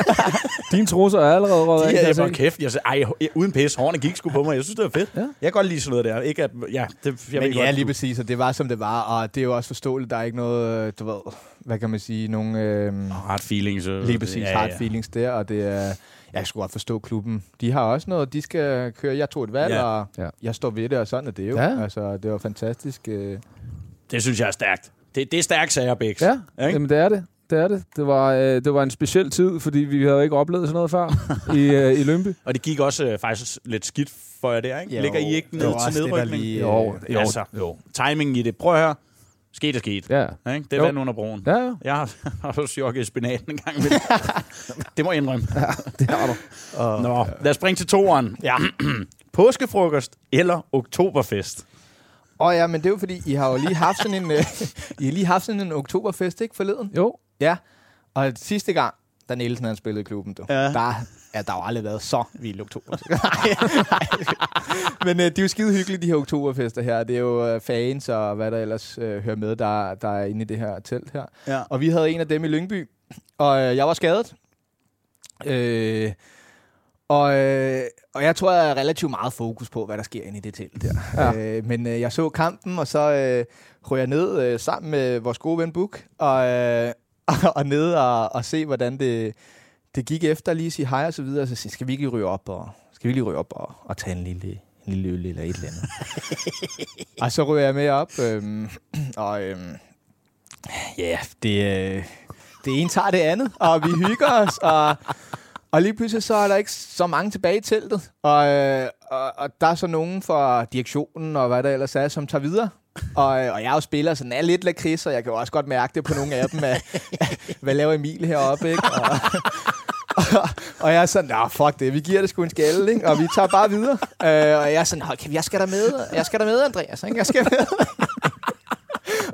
Dine trusser er allerede røget af. Jeg var kæft. Jeg sagde, ej, uden pis. Hårene gik sgu på mig. Jeg synes, det var fedt. Ja. Jeg kan godt lide sådan noget der. Ikke at, ja, det, jeg Men ja, godt, lige præcis. Og det var, som det var. Og det er jo også forståeligt. Der er ikke noget, du ved hvad kan man sige, nogle... Øh, hard feelings. Øh, lige præcis, ja, hard ja. feelings der, og det er... Jeg skulle godt forstå klubben. De har også noget, de skal køre. Jeg tog et valg, ja. og ja. jeg står ved det, og sådan er det jo. Ja. Altså, det var fantastisk. Øh. Det synes jeg er stærkt. Det, det er stærkt, sager, Bæks. Ja, ikke? Jamen, det er det. Det er det. Det var, øh, det var en speciel tid, fordi vi havde ikke oplevet sådan noget før i, [laughs] øh, i Lønby. Og det gik også øh, faktisk lidt skidt for jer der, ikke? Jo, Ligger I ikke ned til nedrykning? Lige, øh, jo, jo, altså, jo. Timingen i det. Prøv at høre. Sket er sket. Ja. Ikke? Det er jo. vand under broen. Ja, ja. Jeg har, [laughs] har også jogget spinaten en gang. det må jeg indrømme. Ja, det har du. [laughs] Uh, Nå, lad os springe til toeren. Ja. [clears throat] Påskefrokost eller oktoberfest? Åh oh, ja, men det er jo fordi, I har jo lige haft sådan en, uh, [laughs] I har lige haft sådan en oktoberfest, ikke, forleden? Jo. Ja, og sidste gang, da Nielsen han spillede i klubben, du, ja. der Ja, der har jo aldrig været så vild oktober. [laughs] Men øh, det er jo skide hyggeligt, de her oktoberfester her. Det er jo øh, fans og hvad der ellers øh, hører med, der, der er inde i det her telt her. Ja. Og vi havde en af dem i Lyngby, og øh, jeg var skadet. Øh, Og, øh, og jeg tror, jeg er relativt meget fokus på, hvad der sker inde i det telt der. Ja. Ja. Øh, men øh, jeg så kampen, og så øh, røg jeg ned øh, sammen med vores gode ven Buk, og, øh, [laughs] og ned og, og se, hvordan det, det gik efter lige sige hej og så videre. Og så sige, skal vi ikke lige ryge op og, skal vi lige ryge op og, og tage en lille, en lille øl eller et eller andet. [laughs] og så ryger jeg med op, øhm, [clears throat] og øhm, ja, det, øh, det ene tager det andet, og vi hygger os, og, og lige pludselig så er der ikke så mange tilbage i teltet, og, øh, og, og der er så nogen fra direktionen og hvad der ellers er, som tager videre. Og, øh, og jeg er jo spiller, så den er lidt lakrids, og jeg kan jo også godt mærke det på nogle af dem, at, [laughs] hvad laver Emil heroppe, ikke? Og, og, [laughs] og jeg er sådan, nah, fuck det, vi giver det sgu en skalle, ikke? Og vi tager bare videre. Øh, og jeg er sådan, hold kæft, jeg skal der med, jeg skal der med, Andreas, ikke? Jeg skal med. [laughs]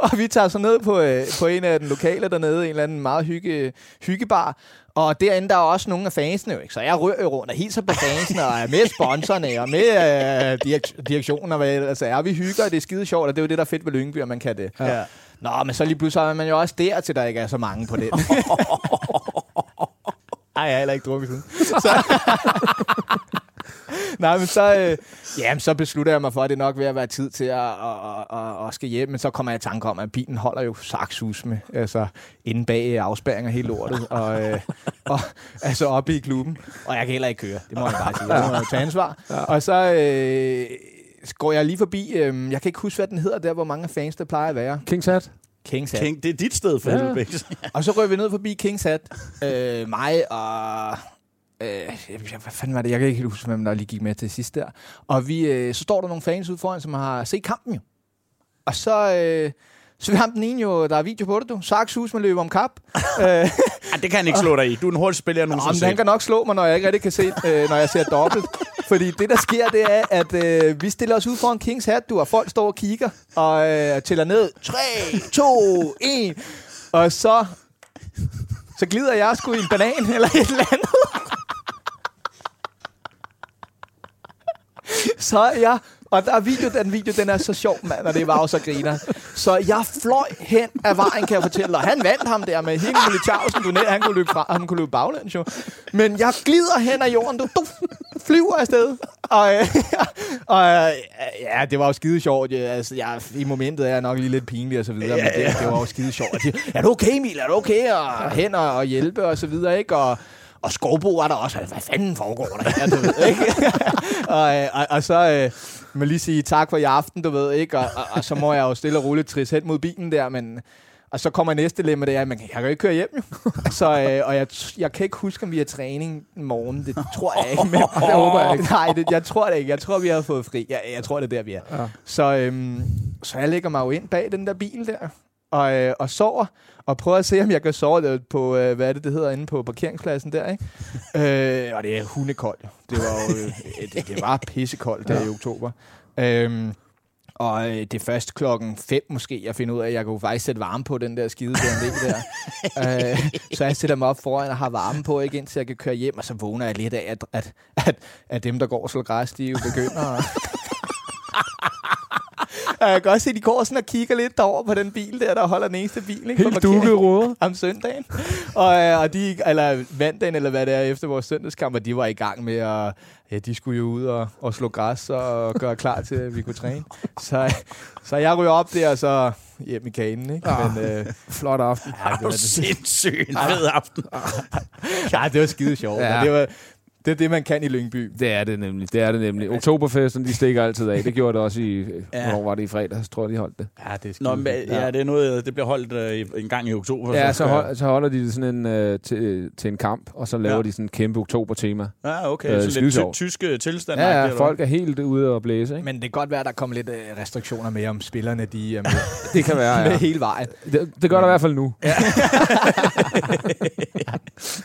[laughs] og vi tager så ned på, øh, på en af den lokale dernede, en eller anden meget hygge, hyggebar. Og derinde der er også nogle af fansene, ikke? så jeg rører rundt og hilser på fansene, og er med sponsorerne, og med øh, direk- direktionen, og hvad ellers er. Vi hygger, og det er skide sjovt, og det er jo det, der er fedt ved Lyngby, at man kan det. Ja. Nå, men så lige pludselig er man jo også der, til der ikke er så mange på den. [laughs] Ej, jeg har heller ikke drukket siden. Så... [laughs] Nej, men så, øh, jamen, så beslutter jeg mig for, at det nok ved at være tid til at, at, at, at, at skal hjem. Men så kommer jeg i tanke om, at bilen holder jo saksus med, altså inde bag afspæringer helt lortet. Og, øh, og altså oppe i klubben. Og jeg kan heller ikke køre. Det må jeg bare sige. Jeg må jo tage ansvar. Og så øh, går jeg lige forbi, øh, jeg kan ikke huske, hvad den hedder, der hvor mange fans, der plejer at være. Kings Hat. Kings Hat. King, det er dit sted for Ja. ja. helvede. Og så røg vi ned forbi Kings Hat. Øh, mig og... Øh, hvad fanden var det? Jeg kan ikke helt huske, hvem der lige gik med til sidst der. Og vi, øh, så står der nogle fans ude foran, som har set kampen jo. Og så... Øh, så vi ham den ene jo, der er video på det, du. Saxhus, man løber om kap. [laughs] øh, Ej, det kan han ikke slå dig i. Du er den hurtigste spiller, jeg nogensinde har han set. kan nok slå mig, når jeg ikke rigtig kan se, øh, når jeg ser dobbelt. Fordi det, der sker, det er, at øh, vi stiller os ud foran Kings Hat, du, og folk står og kigger, og øh, tæller ned. 3, 2, 1. Og så, så glider jeg sgu i en banan eller et eller andet. Så jeg, og der er video, den video, den er så sjov, mand, og det var jo så griner. Så jeg fløj hen ad vejen, kan jeg fortælle, og han vandt ham der med hele Militausen, du ned, han kunne løbe fra, han kunne løbe baglæns jo. Men jeg glider hen ad jorden, du, du flyver afsted. Og, øh, og øh, ja, det var jo skide sjovt. Ja, altså, jeg, I momentet er jeg nok lige lidt pinlig og så videre, men det, det var jo skide sjovt. De, er du okay, Emil? Er du okay? Og hen og, og hjælpe og så videre, ikke? Og, og Skovbo var der også. Hvad fanden foregår der her, du ved, ikke? [laughs] og, øh, og, og, så øh, må lige sige tak for i aften, du ved, ikke? Og, og, og så må jeg jo stille og roligt trisse hen mod bilen der, men... Og så kommer næste lemmer, det er, at man, jeg kan ikke køre hjem, jo. [laughs] Så, øh, og jeg, jeg kan ikke huske, om vi har træning i morgen. Det tror jeg ikke. Men, [laughs] det håber jeg ikke. Nej, det, jeg tror det ikke. Jeg tror, vi har fået fri. Jeg, jeg tror, det er der, vi er. Ja. Så, øhm, så jeg lægger mig jo ind bag den der bil der, og, øh, og sover, og prøver at se, om jeg kan sove på, øh, hvad er det, det hedder, inde på parkeringspladsen der, ikke? øh, og det er hundekoldt. Det var jo, øh, [laughs] det, det var pissekoldt der i oktober. Øhm, og øh, det er først klokken 5 måske, jeg finder ud af, at jeg kunne faktisk sætte varme på den der skide BMW der. [laughs] øh, så jeg sætter mig op foran og har varme på, ikke, indtil jeg kan køre hjem, og så vågner jeg lidt af, at, at, at, at dem, der går og slår græs, de jo begynder at... [laughs] Og jeg kan også se, at de går sådan og kigger lidt derover på den bil der, der holder den eneste bil. Ikke, på Helt dukket råder. om søndagen. Og, øh, og de, eller mandagen, eller hvad det er, efter vores søndagskamp, og de var i gang med at, ja, de skulle jo ud og, og slå græs og gøre klar til, at vi kunne træne. Så, så jeg ryger op der, og så hjem i kanen, ikke? Ah. Men, øh, Flot aften. ja, det var, er det, sindssygt fed aften. ja, det var skide sjovt. Ja. Det, var, det er det, man kan i Lyngby. Det er det nemlig. Det er det nemlig. Oktoberfesten, de stikker altid af. Det gjorde det også i... Ja. Hvornår var det i fredags, tror jeg, de holdt det. Ja, det er Nå, men, ja, det er noget, det bliver holdt øh, en gang i oktober. Ja, så, hold, så holder de det sådan en, øh, til, til en kamp, og så laver Ja. de sådan en kæmpe oktober-tema. Ja, okay. Øh, så lidt ty- tyske tilstande. Ja, ja, folk er helt ude og blæse, ikke? Men det kan godt være, at der kommer lidt øh, restriktioner med, om spillerne de er med, [laughs] det kan være, [laughs] med ja. hele vejen. Det, det gør der i hvert fald nu. Ja. [laughs]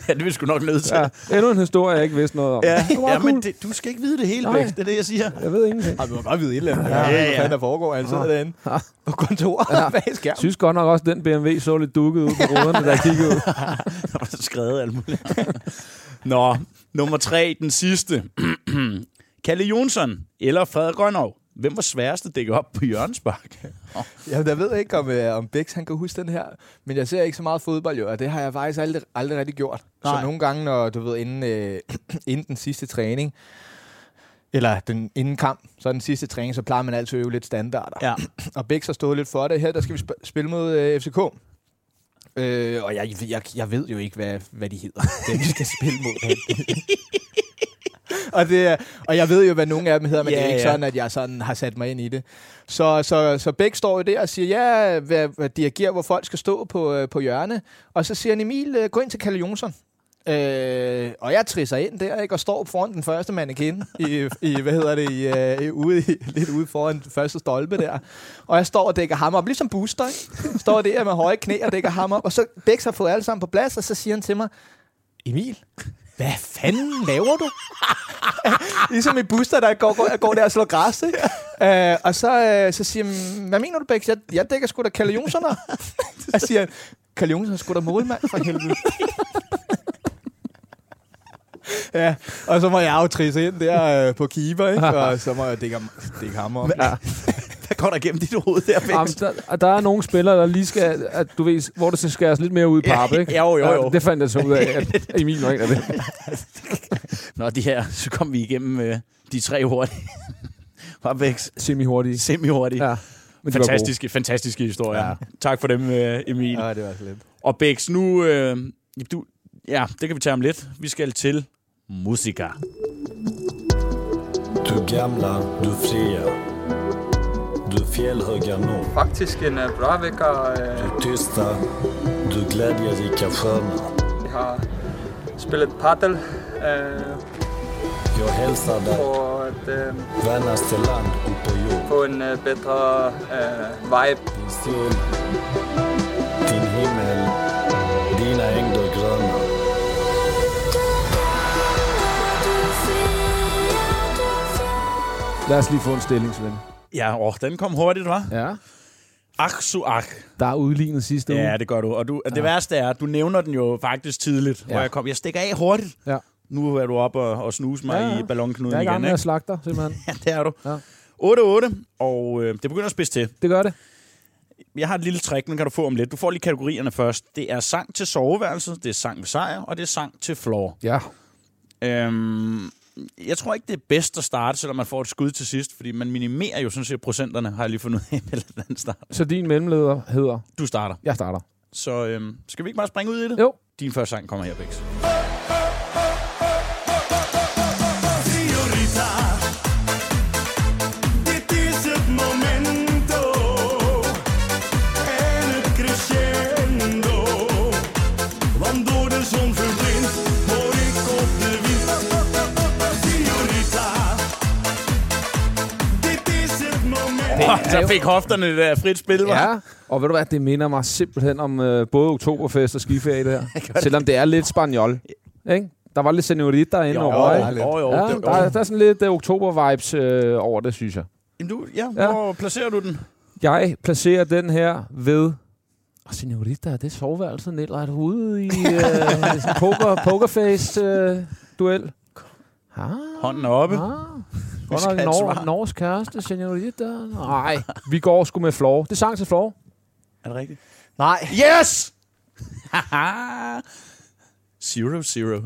ja, det er vi sgu nok nødt til. ja. Endnu en historie, jeg ikke vidste noget om. Ja, Det ja men cool. det, du skal ikke vide det hele. Bæk. Det er det, jeg siger. Jeg ved ingenting. Og vi må godt vide et eller andet. Ja, Ja, ja. Hvad fanden der foregår? Han sidder derinde Ja. på kontoret ja. bag skærmen. Jeg synes godt nok også, at den BMW så lidt dukket ud på ruderne, jeg kiggede ud. [laughs] Der var skrevet alt muligt. [laughs] Nå, nummer tre, den sidste. [clears throat] Kalle Jonsson eller Frederik Grønov. Hvem var sværest at dække op på hjørnespark? [laughs] Jamen, jeg ved ikke, om, øh, om Bex han kan huske den her, men jeg ser ikke så meget fodbold, jo, og det har jeg faktisk aldrig, aldrig rigtig gjort. Nej. Så nogle gange, når du ved, inden, øh, [clears throat] inden den sidste træning, eller den, inden kamp, så den sidste træning, så plejer man altid at øve lidt standarder. Ja. [clears throat] Og Bex har stået lidt for det. Her der skal vi sp- spille mod øh, FCK. Øh, og jeg, jeg, jeg ved jo ikke, hvad, hvad de hedder, [laughs] dem vi skal spille mod. [laughs] og, det, og jeg ved jo, hvad nogle af dem hedder, men Ja, det er ikke ja. sådan, at jeg sådan har sat mig ind i det. Så, så, så Bæk står jo der og siger, ja, hvad, hvad dirigerer, hvor folk skal stå på, øh, på hjørne. Og så siger han, Emil, øh, gå ind til Kalle Jonsson. Øh, og jeg trisser ind der, ikke, og står foran den første mannequin i, i hvad hedder det, i, øh, ude, i, lidt ude foran den første stolpe der. Og jeg står og dækker ham op, ligesom booster, ikke? Står der med høje knæ og dækker ham op. Og så Bæks har fået alle sammen på plads, og så siger han til mig, Emil, hvad fanden laver du? [laughs] ligesom i booster, der går, går, går der og slår græs, ikke? Øh, og så, øh, så siger han, hvad mener du, Bæks? Jeg, jeg dækker sgu da Kalle Jonsson op. [laughs] Jeg siger, Kalle Jonsson er sgu da målmand for helvede. Ja, og så må jeg jo trisse ind der øh, på keeper, ikke? [laughs] og så må jeg dække, dække ham op. Ja. Går der igennem dit hoved der? Jamen, der, der er nogle spillere, der lige skal, at du ved, hvor det skal skæres lidt mere ud i pap, [laughs] ikke? Jo, jo, jo. Ja, det fandt jeg så ud af, at [laughs] Emil var en af det. Nå, de her, så kom vi igennem øh, de tre hurtige. [laughs] Var Bex Semi-hurtige. semi-hurtige. Ja. Ja. Men. Fantastiske, fantastiske historier. Ja. Tak for dem, øh, Emil. Ja. Det var så lidt. Og Bex, nu... Øh, du, ja, det kan vi tage om lidt. Vi skal til musika. Du gamla, du fria. Du fjällhöga norr. Faktisk en uh, bra vecka. Uh, Du tysta, du glädjerika sköna. vi har spelat paddel uh, Jag hälsar dig, for at uh, vännaste land upp på jord. få en bedre uh, vibe. Din sol, din himmel, dina ängder gröna. Lad os lige få en stilling, Svend. Ja, åh, den kom hurtigt, hva'? Ja. Ach, su ach. Der er udlignet sidste uge. Ja, det gør du. Og du, det værste er, at du nævner den jo faktisk tidligt, ja. hvor Ja. jeg kom. Jeg stikker af hurtigt. Ja. Nu er du op og, og snuse mig Ja, ja, ja. i ballonknuden Jeg er i gang igen, med at slagte dig, simpelthen. [laughs] Ja, det er du. Ja. 8-8, og øh, det begynder at spidse til. Det gør det. Jeg har et lille trick, den kan du få om lidt. Du får lige kategorierne først. Det er sang til soveværelset, det er sang med sejr, og det er sang til floor. Ja. Øhm, jeg tror ikke, det er bedst at starte, selvom man får et skud til sidst, fordi man minimerer jo sådan set procenterne, har jeg lige fundet ud af [laughs] med den start. Så din mellemleder hedder... Du starter. Jeg starter. Så øhm, skal vi ikke bare springe ud i det? Jo. Din første sang kommer her, Bix. [laughs] Så fik hofterne det der frit spil, var. Ja, og ved du hvad, det minder mig simpelthen om øh, både Oktoberfest og skiferie, [laughs] det her. Selvom det er lidt spanjol. Ikke? Der var lidt senorita inde Jo, over, jo, ikke? jo, jo, Ja, det- der, er, der er sådan lidt uh, oktober-vibes øh, over det, synes jeg. Jamen, du, ja, Ja. hvor placerer du den? Jeg placerer den her ved... Og senorita, er det soveværelset Nellert ude i øh, [laughs] poker, pokerface-duel? ah, Hånden er oppe. ah. Godt nok Nor-. Norges kæreste, senorita. Nej, vi går sgu med floor. Det er sang til floor. Er det rigtigt? Nej. Yes! [laughs] zero, zero.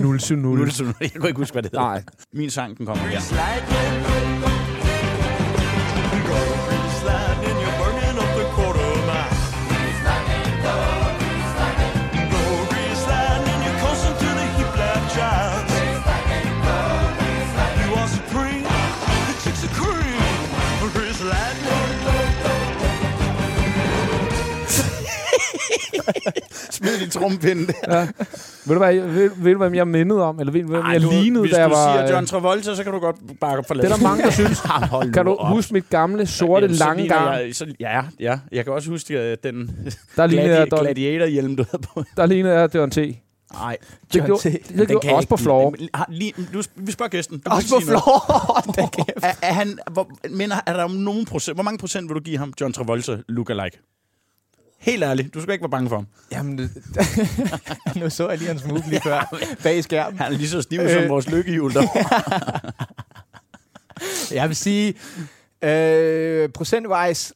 0 til 0. Nu er det sådan, jeg kan ikke huske, hvad det hedder. Nej. Min sang, den kommer her. [laughs] Smid din trumpinde. Ja. Ved du, hvad, ved, ved du, hvem jeg mindede om? Eller ved du, hvem jeg du, lignede, hvis da jeg du var... siger øh, John Travolta, så kan du godt bare forlade. Det er der mange, der synes. [laughs] Jamen, Kan du op. huske mit gamle, sorte, Jamen, lange garn? Så, ja, ja. Jeg kan også huske øh, den [laughs] Der gladi- gladiator-hjelm, du havde på. der lignede jeg, en T. Nej. Det John gjorde, det gjorde også på floor. Lige, du, vi spørger gæsten. Du Også på floor. Er, er, han, hvor, men er der nogen procent, hvor mange procent vil du give ham John Travolta lookalike? Helt ærligt, du skal ikke være bange for ham. Jamen, det, [laughs] nu så jeg lige hans move lige før [laughs] bag skærmen. Han er lige så stiv som Øh. vores lykkehjul der. [laughs] Jeg vil sige, øh, procentwise,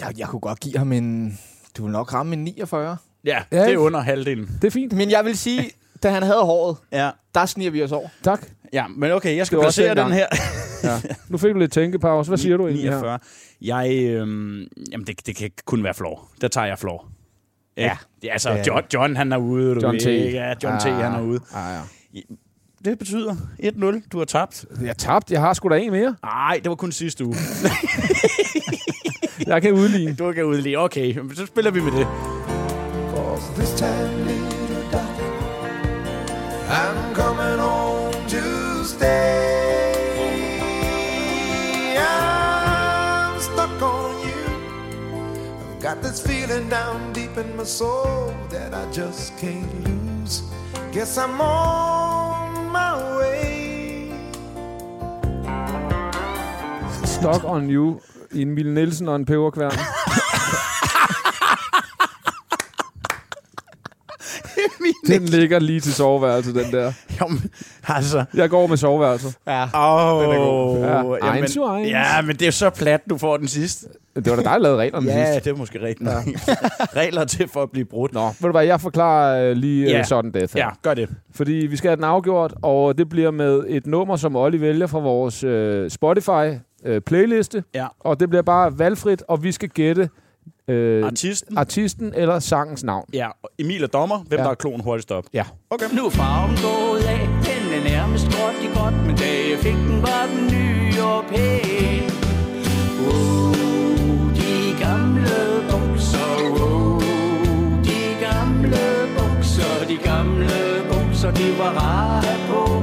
jeg, jeg kunne godt give ham en, du vil nok ramme en 49. Ja, Ja, det er under halvdelen. Det er fint. Men jeg vil sige, da han havde håret, Ja. der sniger vi os over. Tak. Ja, men okay, jeg skal placere den her. Ja. [laughs] Nu fik du lidt tænkepause. Hvad siger du egentlig her? 49. Jeg, øhm, jamen det, det kan kun være flår. Der tager jeg flår. Ja. ja altså, Det er John, John, han er ude. Du John ved, T. Ja, John T. han er ude. Ah, ja. Det betyder 1-0. Du har tabt. Jeg tabte. Jeg har sgu da en mere. Nej, det var kun sidste uge. [laughs] Jeg kan udligne. Du kan udlige. Okay, men så spiller vi med det. This time, little darling, I'm coming home to stay. Got this feeling down deep in my soul that I just can't lose. Guess I'm on my way. Stock on you. Emil Nielsen og en peberkværn. Den ligger lige til soveværelset, den der. [laughs] Jamen, altså... Jeg går med soveværelset. Ja. Åh, Den er god. Ja, jamen, ja, men det er så plat, du får den sidste. Det var da dig, der lavede reglerne [laughs] Ja, sidst. det er måske rigtigt. Ja. [laughs] Regler til for at blive brudt. Nå, ved du hvad, jeg forklarer øh, lige Ja. ja. sådan her. Ja, gør det. Fordi vi skal have den afgjort, og det bliver med et nummer, som Olli vælger fra vores øh, Spotify-playliste. Ja. Og det bliver bare valgfrit, og vi skal gætte øh, Artisten. artisten eller sangens navn. Ja, Emil er dommer. Hvem Ja. der er klon hurtigst op. Ja. Okay. Nu er farven gået af, den er nærmest gråt i godt, men da jeg fik den, var den ny og pæn. Wow, de gamle bukser, wow, de gamle bukser, de gamle bukser, de var rare på.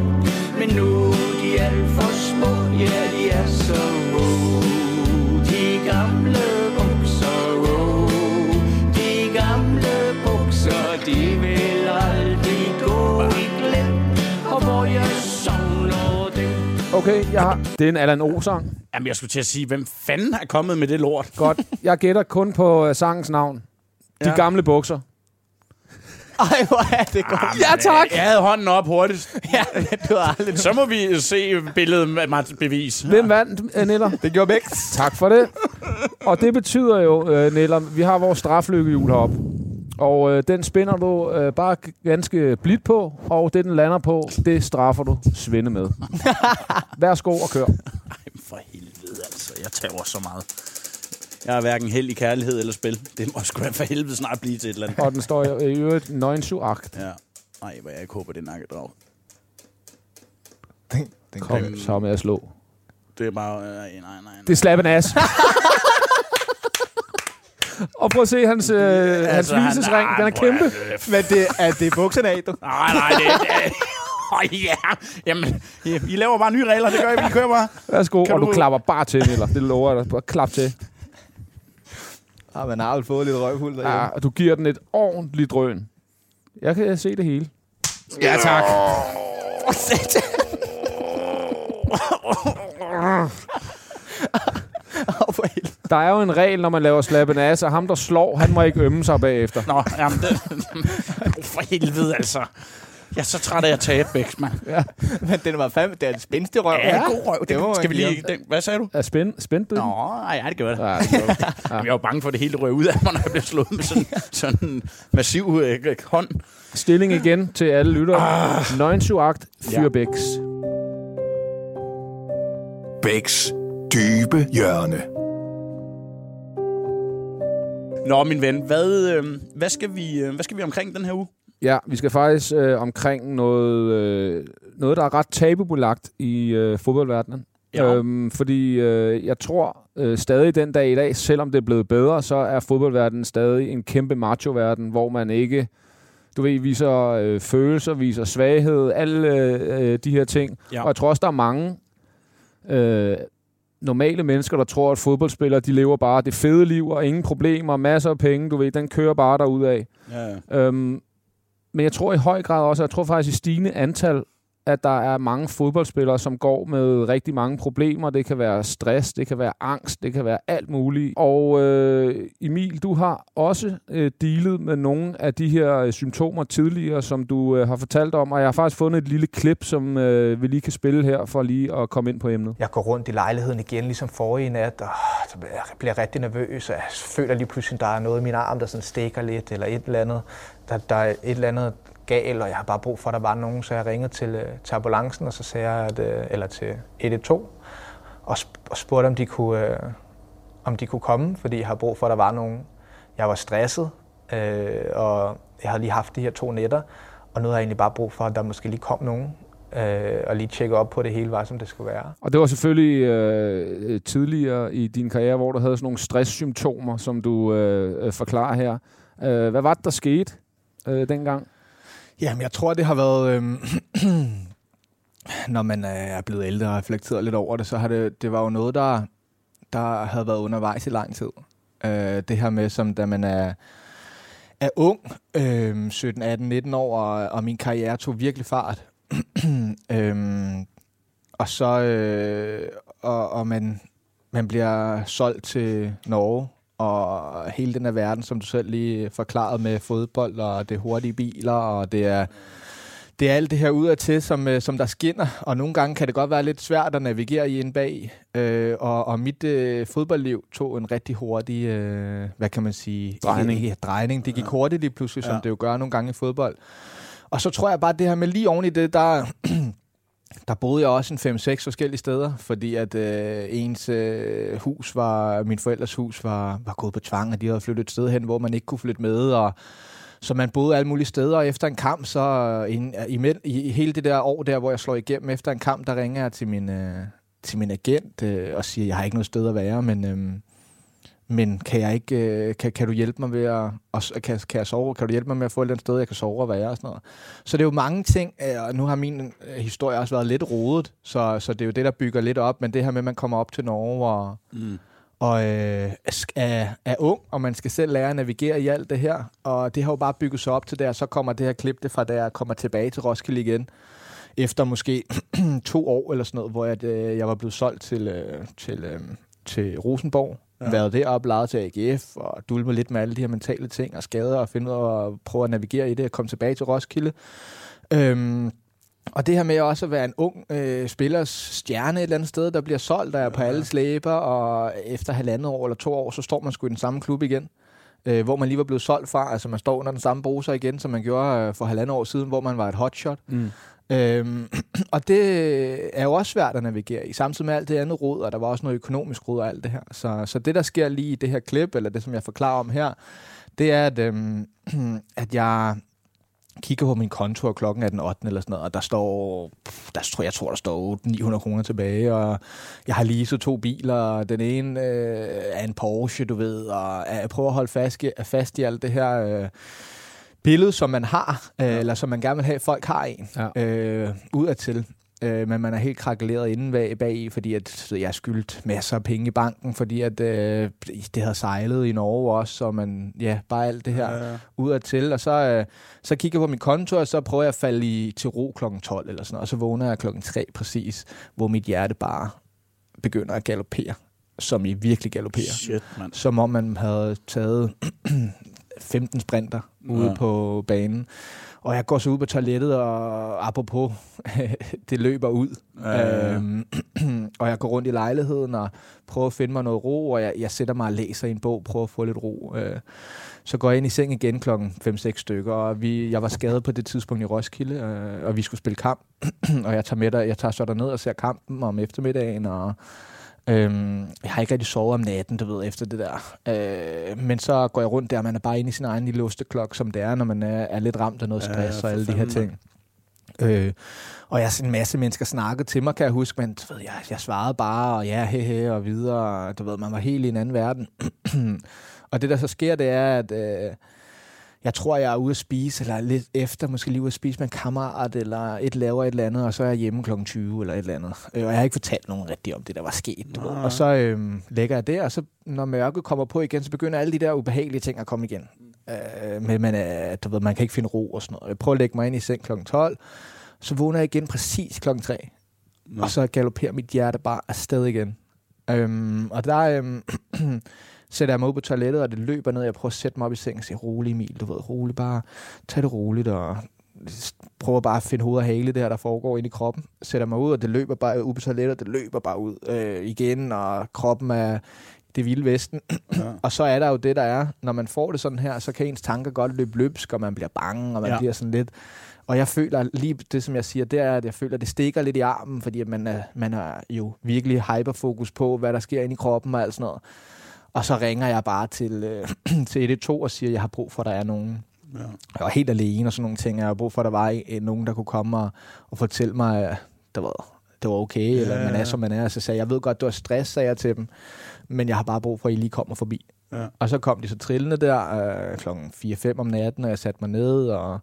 Men nu er de alt for små, ja, de er så wow. De gamle Okay, jeg har, det er en Allan O-sang. Jamen, jeg skulle til at sige, hvem fanden er kommet med det lort? Godt. Jeg gætter kun på uh, sangens navn. De Ja. gamle bukser. Ej, hvor er det godt. Ja, tak. Jeg havde hånden op hurtigst. [laughs] Ja, du har aldrig... Så må vi se billedet med Martin bevis. Hvem vandt, øh, Neller? [laughs] Det gjorde Bæk. Tak for det. Og det betyder jo, øh, Neller, vi har vores straflykkehjul heroppe. Og øh, den spænder du øh, bare ganske blidt på, og det, den lander på, det straffer du Svende med. [laughs] Værsgo og kør. For helvede, altså. Jeg tager så meget. Jeg er hverken held i kærlighed eller spil. Det må sgu for helvede snart blive til et eller andet. Og den står i øvrigt 978. Ja. Nej, hvor jeg ikke håber, det er nakkedrag. Den, den Kom så med at slå. Det er bare... Øh, nej, nej, nej. Det er slap en as. Og prøv at se hans, øh, hans Altså, han- visesring. nej, Den er kæmpe. Men det, er det bukserne af, du? Nej, nej, det er... Åh, [laughs] ja. Jamen, I laver bare nye regler. Det gør I. Vi kører bare. Værsgo, Kan og du du- klapper bare til, eller det lover jeg dig. Bare klap til. Ah, man har vel fået lidt røvhul derhjemme. Ja, og du giver den et ordentligt drøn. Jeg kan se det hele. Ja, tak. [laughs] [laughs] Helvede. [laughs] Der er jo en regel, når man laver slappen ass, og ham, der slår, han må ikke ømme sig bagefter. Nå, jamen, det... [laughs] For helvede, altså. Jeg er så træt af at tabe, Bæks, mand. [laughs] Men den var fandme, det er en spændstig røv. Ja, god røv. Det må man Skal vi lige... Den, hvad sagde du? Er spændt, spændt Nå, ja, det gør det. Ja, det gør det. Jamen, jeg var bange for, at det hele røg ud af mig, når jeg blev slået med sådan, sådan en massiv øh, hånd. Stilling igen til alle lyttere. Ah. 978 Fyrbæks. Bæks dybe hjørne. Nå, min ven, hvad, øh, hvad, skal vi, øh, hvad skal vi omkring den her uge? Ja, vi skal faktisk øh, omkring noget, øh, noget, der er ret tabubelagt i øh, fodboldverdenen. Ja. Øhm, fordi øh, jeg tror øh, stadig den dag i dag, selvom det er blevet bedre, så er fodboldverdenen stadig en kæmpe macho-verden, hvor man ikke du ved, viser øh, følelser, viser svaghed, alle øh, de her ting. Ja. Og jeg tror også, der er mange øh, normale mennesker, der tror, at fodboldspillere, de lever bare det fede liv, og ingen problemer, masser af penge, du ved, den kører bare derudad. Ja, ja. Øhm, men jeg tror i høj grad også, jeg tror faktisk i stigende antal, at der er mange fodboldspillere, som går med rigtig mange problemer. Det kan være stress, det kan være angst, det kan være alt muligt. Og øh, Emil, du har også øh, dealet med nogle af de her øh, symptomer tidligere, som du øh, har fortalt om, og jeg har faktisk fundet et lille klip, som øh, vi lige kan spille her, for lige at komme ind på emnet. Jeg går rundt i lejligheden igen, ligesom forrige nat, og så bliver jeg rigtig nervøs, og jeg føler lige pludselig, at der er noget i min arm, der sådan stikker lidt, eller et eller andet. Der, der er et eller andet gal, og jeg har bare brug for, at der var nogen, så jeg ringede til, øh, til ambulancen, og så sagde jeg, at, øh, eller til 112, og, sp- og spurgte, om de, kunne, øh, om de kunne komme, fordi jeg har brug for, at der var nogen. Jeg var stresset, øh, og jeg havde lige haft de her to nætter, og nu har jeg egentlig bare brug for, at der måske lige kom nogen, øh, og lige tjekke op på det hele var, som det skulle være. Og det var selvfølgelig øh, tidligere i din karriere, hvor du havde sådan nogle stresssymptomer, som du øh, øh, forklarer her. Øh, hvad var det, der skete øh, dengang? Jamen, jeg tror, det har været... Øh, [clears throat] når man øh, er blevet ældre og reflekteret lidt over det, så har det, det var jo noget, der, der havde været undervejs i lang tid. Øh, det her med, som da man er, er ung, øh, 17, 18, 19 år, og, og min karriere tog virkelig fart. [clears throat] øh, og så øh, og, og man, man bliver solgt til Norge, og hele den her verden, som du selv lige forklarede med fodbold, og det er hurtige biler, og det er, det er alt det her ud til, som, øh, som der skinner, og nogle gange kan det godt være lidt svært at navigere i en bag, øh, og, og mit øh, fodboldliv tog en rigtig hurtig, øh, hvad kan man sige? Drejning. Ja, drejning. Det gik hurtigt lige pludselig, som Ja. det jo gør nogle gange i fodbold. Og så tror jeg bare, at det her med lige oven i det, der, [clears throat] der boede jeg også en 5-6 forskellige steder, fordi at øh, ens øh, hus var, min forældres hus var, var gået på tvang, og de havde flyttet et sted hen, hvor man ikke kunne flytte med, og så man boede alle mulige steder, og efter en kamp, så øh, in, øh, i, i, i hele det der år der, hvor jeg slår igennem efter en kamp, der ringer jeg til min, øh, til min agent øh, og siger, jeg har ikke noget sted at være, men, øh, men kan jeg ikke, øh, kan, kan du hjælpe mig ved at, og, kan, kan jeg sove, kan du hjælpe mig med at få et eller andet sted, jeg kan sove og være og sådan noget. Så det er jo mange ting, øh, og nu har min øh, historie også været lidt rodet, så, så det er jo det, der bygger lidt op, men det her med, at man kommer op til Norge og, Mm. og øh, er, er ung, og man skal selv lære at navigere i alt det her. Og det har jo bare bygget sig op til og så kommer det her klip det fra, da jeg kommer tilbage til Roskilde igen. Efter måske [clears throat] to år eller sådan noget, hvor jeg, øh, jeg var blevet solgt til, øh, til, øh, til Rosenborg. Ja. Ja. Været deroppe, lejet til AGF, og dulmet lidt med alle de her mentale ting og skader, og finde ud af at prøve at navigere i det, og komme tilbage til Roskilde. Øhm, og det her med også at være en ung øh, spillers stjerne et eller andet sted, der bliver solgt, der er på alles læber, og efter halvandet år eller to år, så står man sgu i den samme klub igen, øh, hvor man lige var blevet solgt fra. Altså man står under den samme bruser igen, som man gjorde øh, for halvandet år siden, hvor man var et hotshot. Mm. Øhm, [clears throat] og det er jo også svært at navigere i, samtidig med alt det andet rod, og der var også noget økonomisk rod og alt det her. Så, så det, der sker lige i det her klip, eller det, som jeg forklarer om her, det er, at, øhm, [clears throat] at jeg kigger på min konto, og klokken er den 8. eller sådan noget, og der står, der, tror, jeg tror, der står 900 kroner tilbage, og jeg har leaset to biler, og den ene øh, er en Porsche, du ved, og jeg prøver at holde fast i, fast i alt det her øh, billede, som man har, øh, eller som man gerne vil have, at folk har en, Ja. øh, udadtil. Øh, men man er helt krakeleret inden bag, bag i, fordi at, jeg skyldt masser af penge i banken, fordi at øh, det havde sejlet i Norge også, så man, ja, bare alt det her Ja, ja. udadtil. Og så, øh, så kigger jeg på min konto, og så prøver jeg at falde i, til ro klokken 12 eller sådan noget, og så vågner jeg klokken 3 præcis, hvor mit hjerte bare begynder at galopere, som i virkelig galopere. Shit, mand. Som om man havde taget 15 sprinter ude Ja. på banen. Og jeg går så ud på toilettet, og apropos, [laughs] det løber ud. Ja, ja, ja. Øhm, [clears throat] og jeg går rundt i lejligheden og prøver at finde mig noget ro, og jeg, jeg sætter mig og læser i en bog, prøver at få lidt ro. Øh, så går jeg ind i seng igen klokken 5-6 stykker, og vi, jeg var skadet på det tidspunkt i Roskilde, øh, og vi skulle spille kamp. [clears throat] og jeg tager, med der, jeg tager så derned og ser kampen om eftermiddagen, og Øhm, jeg har ikke rigtig sovet om natten, du ved, efter det der. Øh, men så går jeg rundt der, man er bare inde i sin egen lille osteklok, som det er, når man er, er lidt ramt af noget Ja, stress for og alle de her ting. Øh, og jeg en masse mennesker snakkede til mig, kan jeg huske, men du ved, jeg, jeg svarede bare, og ja, he, he, og videre. Du ved, man var helt i en anden verden. [clears throat] og det, der så sker, det er, at øh, jeg tror, jeg er ude at spise, eller lidt efter, måske lige ude at spise med en kammerat, eller et laver et eller andet, og så er jeg hjemme kl. 20 eller et eller andet. Øh, og jeg har ikke fortalt nogen rigtigt om det, der var sket. Du ved. Og så øh, lægger jeg der, og så når mørket kommer på igen, så begynder alle de der ubehagelige ting at komme igen. Øh, men man, er, du ved, man kan ikke finde ro og sådan noget. Jeg prøver at lægge mig ind i seng kl. 12, Så vågner jeg igen præcis klokken 3. Nå. Og så galopperer mit hjerte bare afsted igen. Øhm, og der øhm, [clears throat] sætter jeg mig ud på toilettet, og det løber ned. Jeg prøver at sætte mig op i sengen og sige, rolig Emil, du ved, rolig, bare tag det roligt, og prøver bare at finde hoved og hale det her, der foregår inde i kroppen. Sætter mig ud, og det løber bare ud på toilettet, det løber bare ud øh, igen, og kroppen er det vilde vesten. [clears throat] Ja. og så er der jo det, der er, når man får det sådan her, så kan ens tanker godt løbe løbsk, og man bliver bange, og man Ja. bliver sådan lidt... Og jeg føler lige det, som jeg siger, det er, at jeg føler, at det stikker lidt i armen, fordi at man, er, man har jo virkelig hyperfokus på, hvad der sker inde i kroppen og alt sådan noget. Og så ringer jeg bare til, øh, [clears throat] til 112 og siger, at jeg har brug for, at der er nogen. Ja. Jeg var helt alene og sådan nogle ting. Jeg har brug for, at der var en, nogen, der kunne komme og, og fortælle mig, at det var, det var okay, ja, eller man er, som man er. Så sagde jeg, jeg ved godt, det var stress, sagde jeg til dem, men jeg har bare brug for, at I lige kommer forbi. Ja. Og så kom de så trillende der øh, klokken 4-5 om natten, og jeg satte mig ned og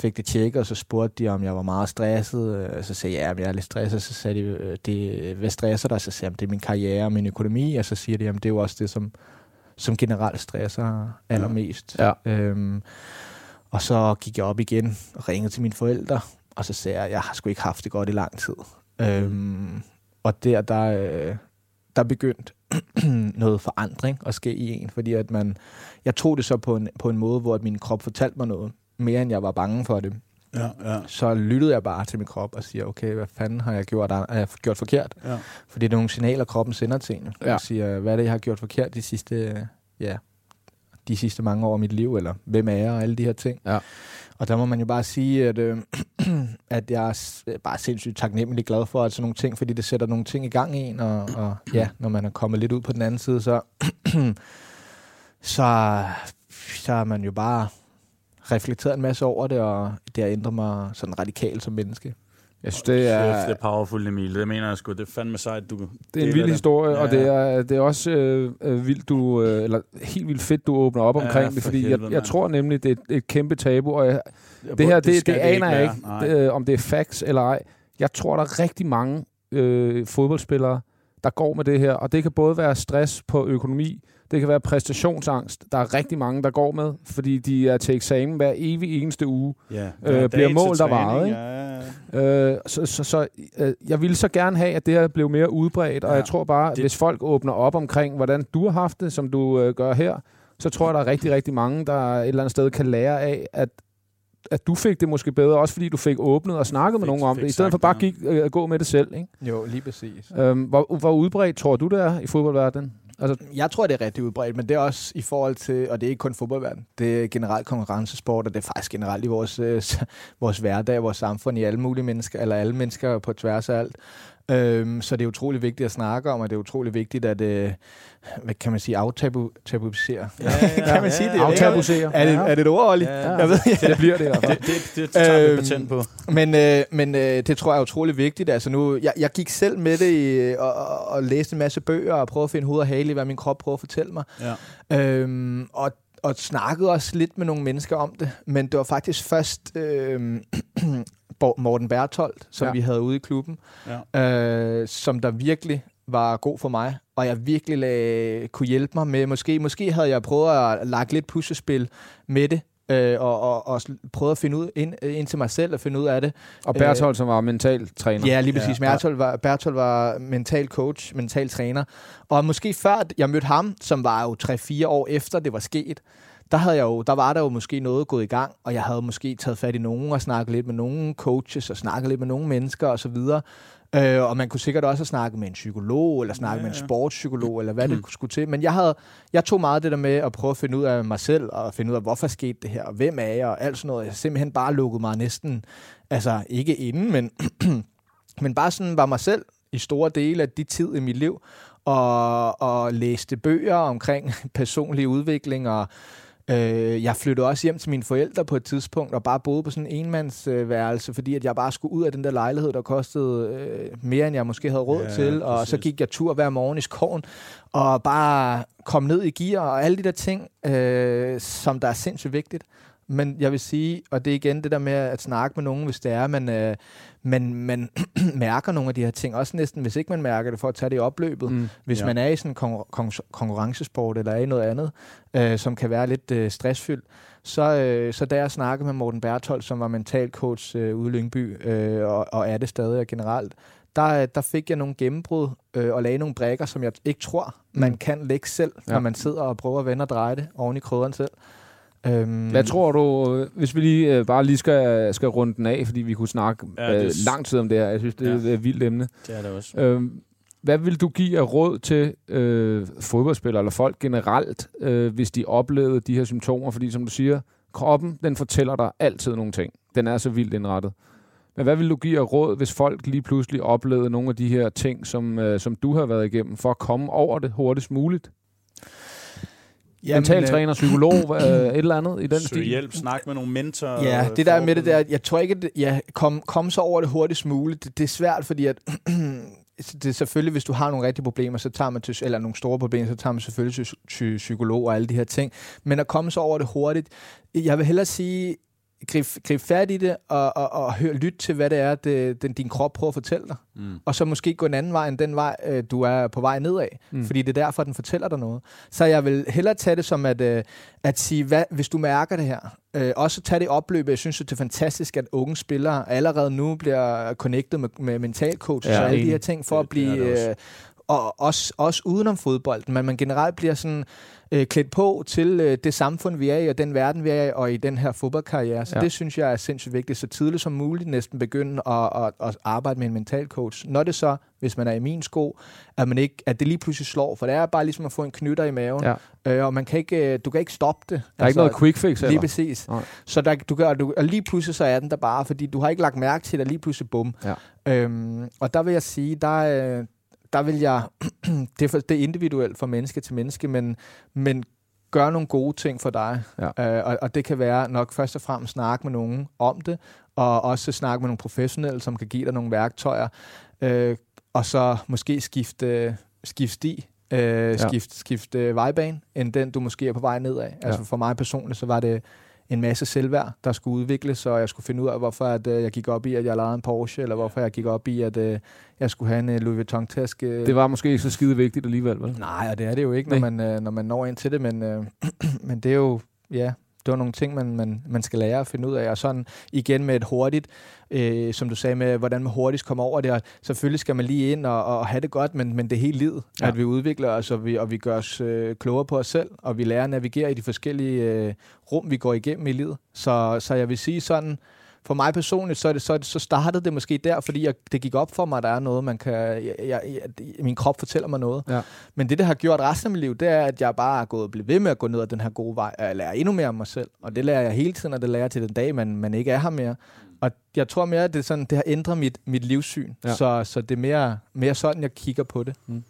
fik det tjekket, og så spurgte de, om jeg var meget stresset. Øh, Så sagde jeg, ja, men jeg er lidt stresset. Så sagde de, øh, det, hvad stresser dig? Så sagde jeg, det er min karriere og min økonomi. Og så siger de, jamen det er jo også det, som, som generelt stresser allermest. Ja. Øhm, og så gik jeg op igen og ringede til mine forældre, og så sagde jeg, jeg har sgu ikke haft det godt i lang tid. Øhm, og der, der, øh, der begyndte [clears throat] noget forandring at ske i en, fordi at man, jeg tog det så på en, på en måde, hvor at min krop fortalte mig noget, mere end jeg var bange for det. Ja, ja. Så lyttede jeg bare til min krop og siger, okay, hvad fanden har jeg gjort, har jeg gjort forkert? Ja. Fordi det er nogle signaler, kroppen sender til en. Ja. Ja. siger, hvad er det, jeg har gjort forkert de sidste, ja, de sidste mange år af mit liv, eller hvem er jeg, og alle de her ting. Ja. Og der må man jo bare sige, at, øh, [clears throat] at jeg er bare sindssygt taknemmelig glad for at sådan nogle ting, fordi det sætter nogle ting i gang i en, og, og [clears throat] ja, når man er kommet lidt ud på den anden side, så, [clears throat] så, så er man jo bare reflekteret en masse over det, og det har ændret mig sådan radikalt som menneske. Jeg synes, det er, Kæft, det er powerful, Emil. Det mener jeg sgu. Det er fandme sejt, du det er en vild historie, Ja, og det er, det er også øh, øh, vildt, du, øh, eller helt vildt fedt, du åbner op Ja, omkring det, for fordi jeg, helvede, jeg mand. tror nemlig, det er et, et kæmpe tabu, og jeg, Jeg det her, det, det, det aner jeg ikke, Nej. det, øh, om det er facts eller ej. Jeg tror, der er rigtig mange øh, fodboldspillere, der går med det her, og det kan både være stress på økonomi, det kan være præstationsangst. Der er rigtig mange, der går med, fordi de er til eksamen hver evig eneste uge. Ja, øh, bliver dag mål, til der træning, varer. Ikke? Ja. Øh, så så, så øh, jeg ville så gerne have, at det her blev mere udbredt, og Ja. jeg tror bare, Det- hvis folk åbner op omkring, hvordan du har haft det, som du øh, gør her, så tror jeg, der er rigtig, rigtig mange, der et eller andet sted kan lære af, at at du fik det måske bedre, også fordi du fik åbnet og snakket med Fik- nogen om det, i stedet for bare det, gik, øh, gå med det selv. Ikke? Jo, lige præcis. Øhm, hvor, hvor udbredt tror du, det er i fodboldverdenen? Altså, Jeg tror, det er rigtig udbredt, men det er også i forhold til, og det er ikke kun fodboldverden, det er generelt konkurrencesport, og det er faktisk generelt i vores, øh, vores hverdag, vores samfund, i alle mulige mennesker, eller alle mennesker på tværs af alt. Øhm, så det er utrolig vigtigt at snakke om, og det er utrolig vigtigt at, øh, hvad kan man sige, aftabuisere. Ja, ja, [laughs] kan man sige det? Aftabuisere. Er det, Ja. er det et ord, Olli? Ja, Jeg ved, det bliver det i hvert fald. Det, det, det, tager vi Øhm, patent på. Men, øh, men øh, det tror jeg er utrolig vigtigt. Altså nu, jeg, jeg gik selv med det i, og, og, og læste en masse bøger og prøvede at finde hoved og hale i, hvad min krop prøver at fortælle mig. Ja. Øhm, og, og snakkede også lidt med nogle mennesker om det. Men det var faktisk først øh, [clears throat] Morten Bertholdt, som Ja. vi havde ude i klubben, Ja. øh, som der virkelig var god for mig, og jeg virkelig lag, kunne hjælpe mig med, måske, måske havde jeg prøvet at lage lidt puslespil med det, øh, og, og, og prøvet at finde ud ind, ind til mig selv og finde ud af det. Og Berthold, som var mental træner. Ja, lige præcis. Ja. Berthold, var, Berthold var mental coach, mental træner. Og måske før jeg mødte ham, som var jo 3-4 år efter det var sket, der, havde jeg jo, der var der jo måske noget gået i gang, og jeg havde måske taget fat i nogen og snakket lidt med nogle coaches og snakket lidt med nogle mennesker osv. Øh, og man kunne sikkert også have snakket med en psykolog, eller snakket Ja, ja, med en sportspsykolog, eller hvad det [clears throat] skulle til. Men jeg, havde, jeg tog meget det der med at prøve at finde ud af mig selv, og finde ud af, hvorfor skete det her, og hvem er jeg, og alt sådan noget. Jeg simpelthen bare lukket mig næsten, altså ikke inden, men, [clears throat] men bare sådan var mig selv i store dele af de tid i mit liv, og, og læste bøger omkring [laughs] personlig udvikling, og Øh, jeg flyttede også hjem til mine forældre på et tidspunkt, og bare boede på sådan en enmandsværelse, fordi at jeg bare skulle ud af den der lejlighed, der kostede øh, mere, end jeg måske havde råd Ja, til. Og præcis. så gik jeg tur hver morgen i skoven, og bare kom ned i gear, og alle de der ting, øh, som der er sindssygt vigtigt. Men jeg vil sige, og det er igen det der med at snakke med nogen, hvis det er, man, øh, man, man [clears throat] mærker nogle af de her ting. Også næsten, hvis ikke man mærker det, for at tage det i opløbet. Mm. Mm. Hvis Ja. man er i sådan en konkur- konkur- konkurrencesport, eller er i noget andet, øh, som kan være lidt øh, stressfyldt, så, øh, så da jeg snakkede med Morten Berthold, som var mentalcoach øh, ude i Lyngby, øh, og, og er det stadig og generelt, der, der fik jeg nogle gennembrud øh, og lagde nogle brækker, som jeg ikke tror, man kan lægge selv, ja. når man sidder og prøver at vende og dreje det oven i krydderen selv. Øhm, Hvad tror du, øh, hvis vi lige øh, bare lige skal, skal runde den af, fordi vi kunne snakke Ja, det øh, er lang tid om det her. Jeg synes, det er Ja. et vildt emne. Det er det også. Øhm, hvad vil du give af råd til øh, fodboldspillere eller folk generelt, øh, hvis de oplevede de her symptomer? Fordi som du siger, kroppen den fortæller dig altid nogle ting. Den er så vildt indrettet. Men hvad vil du give af råd, hvis folk lige pludselig oplevede nogle af de her ting, som, øh, som du har været igennem, for at komme over det hurtigst muligt? Jamen, Mental øh, træner, psykolog, øh, et eller andet i den stil? hjælp, snak med nogle mentorer. Ja, øh, det der med det der, jeg tror ikke, at ja, kom, kom så over det hurtigst muligt. Det, det er svært, fordi at, [clears throat] det er selvfølgelig, hvis du har nogle rigtige problemer, så tager man til, eller nogle store problemer, så tager man selvfølgelig til, til psykolog og alle de her ting. Men at komme så over det hurtigt, jeg vil hellere sige, grib, grib fat i det, og, og, og hør, lyt til, hvad det er, det, den, din krop prøver at fortælle dig. Mm. Og så måske gå en anden vej, end den vej, øh, du er på vej nedad. Mm. Fordi det er derfor, den fortæller dig noget. Så jeg vil hellere tage det som at, øh, at sige, hvad, hvis du mærker det her, øh, også tage det i opløbet. Jeg synes, det er fantastisk, at unge spillere allerede nu bliver connectet med, med mentalcoach Ja, ja, og alle de her ting, for Det- at det blive... det også. Øh, og også, også udenom fodbolden, men man generelt bliver sådan øh, klædt på til øh, det samfund, vi er i, og den verden, vi er i, og i den her fodboldkarriere. Så Ja. det synes jeg er sindssygt vigtigt. Så tidligt som muligt næsten begynde at, at, at arbejde med en mental coach. Når det så, hvis man er i min sko, at, man ikke, at det lige pludselig slår, for det er bare ligesom at få en knytter i maven, Ja. øh, og man kan ikke, øh, du kan ikke stoppe det. Der er ikke noget quick fix Lige heller. præcis. Nej. Så der, du gør, du, og lige pludselig så er den der bare, fordi du har ikke lagt mærke til det, lige pludselig bum. Ja. Øhm, og der vil jeg sige, der, øh, der vil jeg, [clears throat] det, er for, det er individuelt fra menneske til menneske, men, men gør nogle gode ting for dig. Ja. Øh, og, og det kan være nok først og fremmest snakke med nogen om det, og også snakke med nogle professionelle, som kan give dig nogle værktøjer, øh, og så måske skifte, skifte sti, øh, Ja. skift, skift øh, vejbane, end den du måske er på vej nedad. Altså Ja. for mig personligt, så var det en masse selvværd, der skulle udvikles, og jeg skulle finde ud af, hvorfor at, øh, jeg gik op i, at jeg lejede en Porsche, eller hvorfor jeg gik op i, at øh, jeg skulle have en øh, Louis Vuitton-taske. Det var måske ikke så skide vigtigt alligevel, vel? Nej, og det er det jo ikke, når Nej. man, øh, når man når ind til det, men, øh, [clears throat] men det er jo, ja, det var nogle ting, man, man, man skal lære at finde ud af, og sådan igen med et hurtigt, øh, som du sagde med, hvordan man hurtigt kommer over det, og selvfølgelig skal man lige ind og, og have det godt, men, men det er hele livet, ja. at vi udvikler os, og vi, og vi gør os øh, klogere på os selv, og vi lærer at navigere i de forskellige øh, rum, vi går igennem i livet. Så, så jeg vil sige sådan, for mig personligt, så, er det, så, er det, så startede det måske der, fordi jeg, det gik op for mig, at der er noget, man kan... Jeg, jeg, jeg, min krop fortæller mig noget. Ja. Men det, der har gjort resten af mit liv, det er, at jeg bare er gået og blevet ved med at gå ned ad den her gode vej, og jeg lærer endnu mere om mig selv. Og det lærer jeg hele tiden, og det lærer jeg til den dag, man, man ikke er her mere. Og jeg tror mere, at det, sådan, det har ændret mit, mit livssyn. Ja. Så, så det er mere, mere sådan, jeg kigger på det. Mm.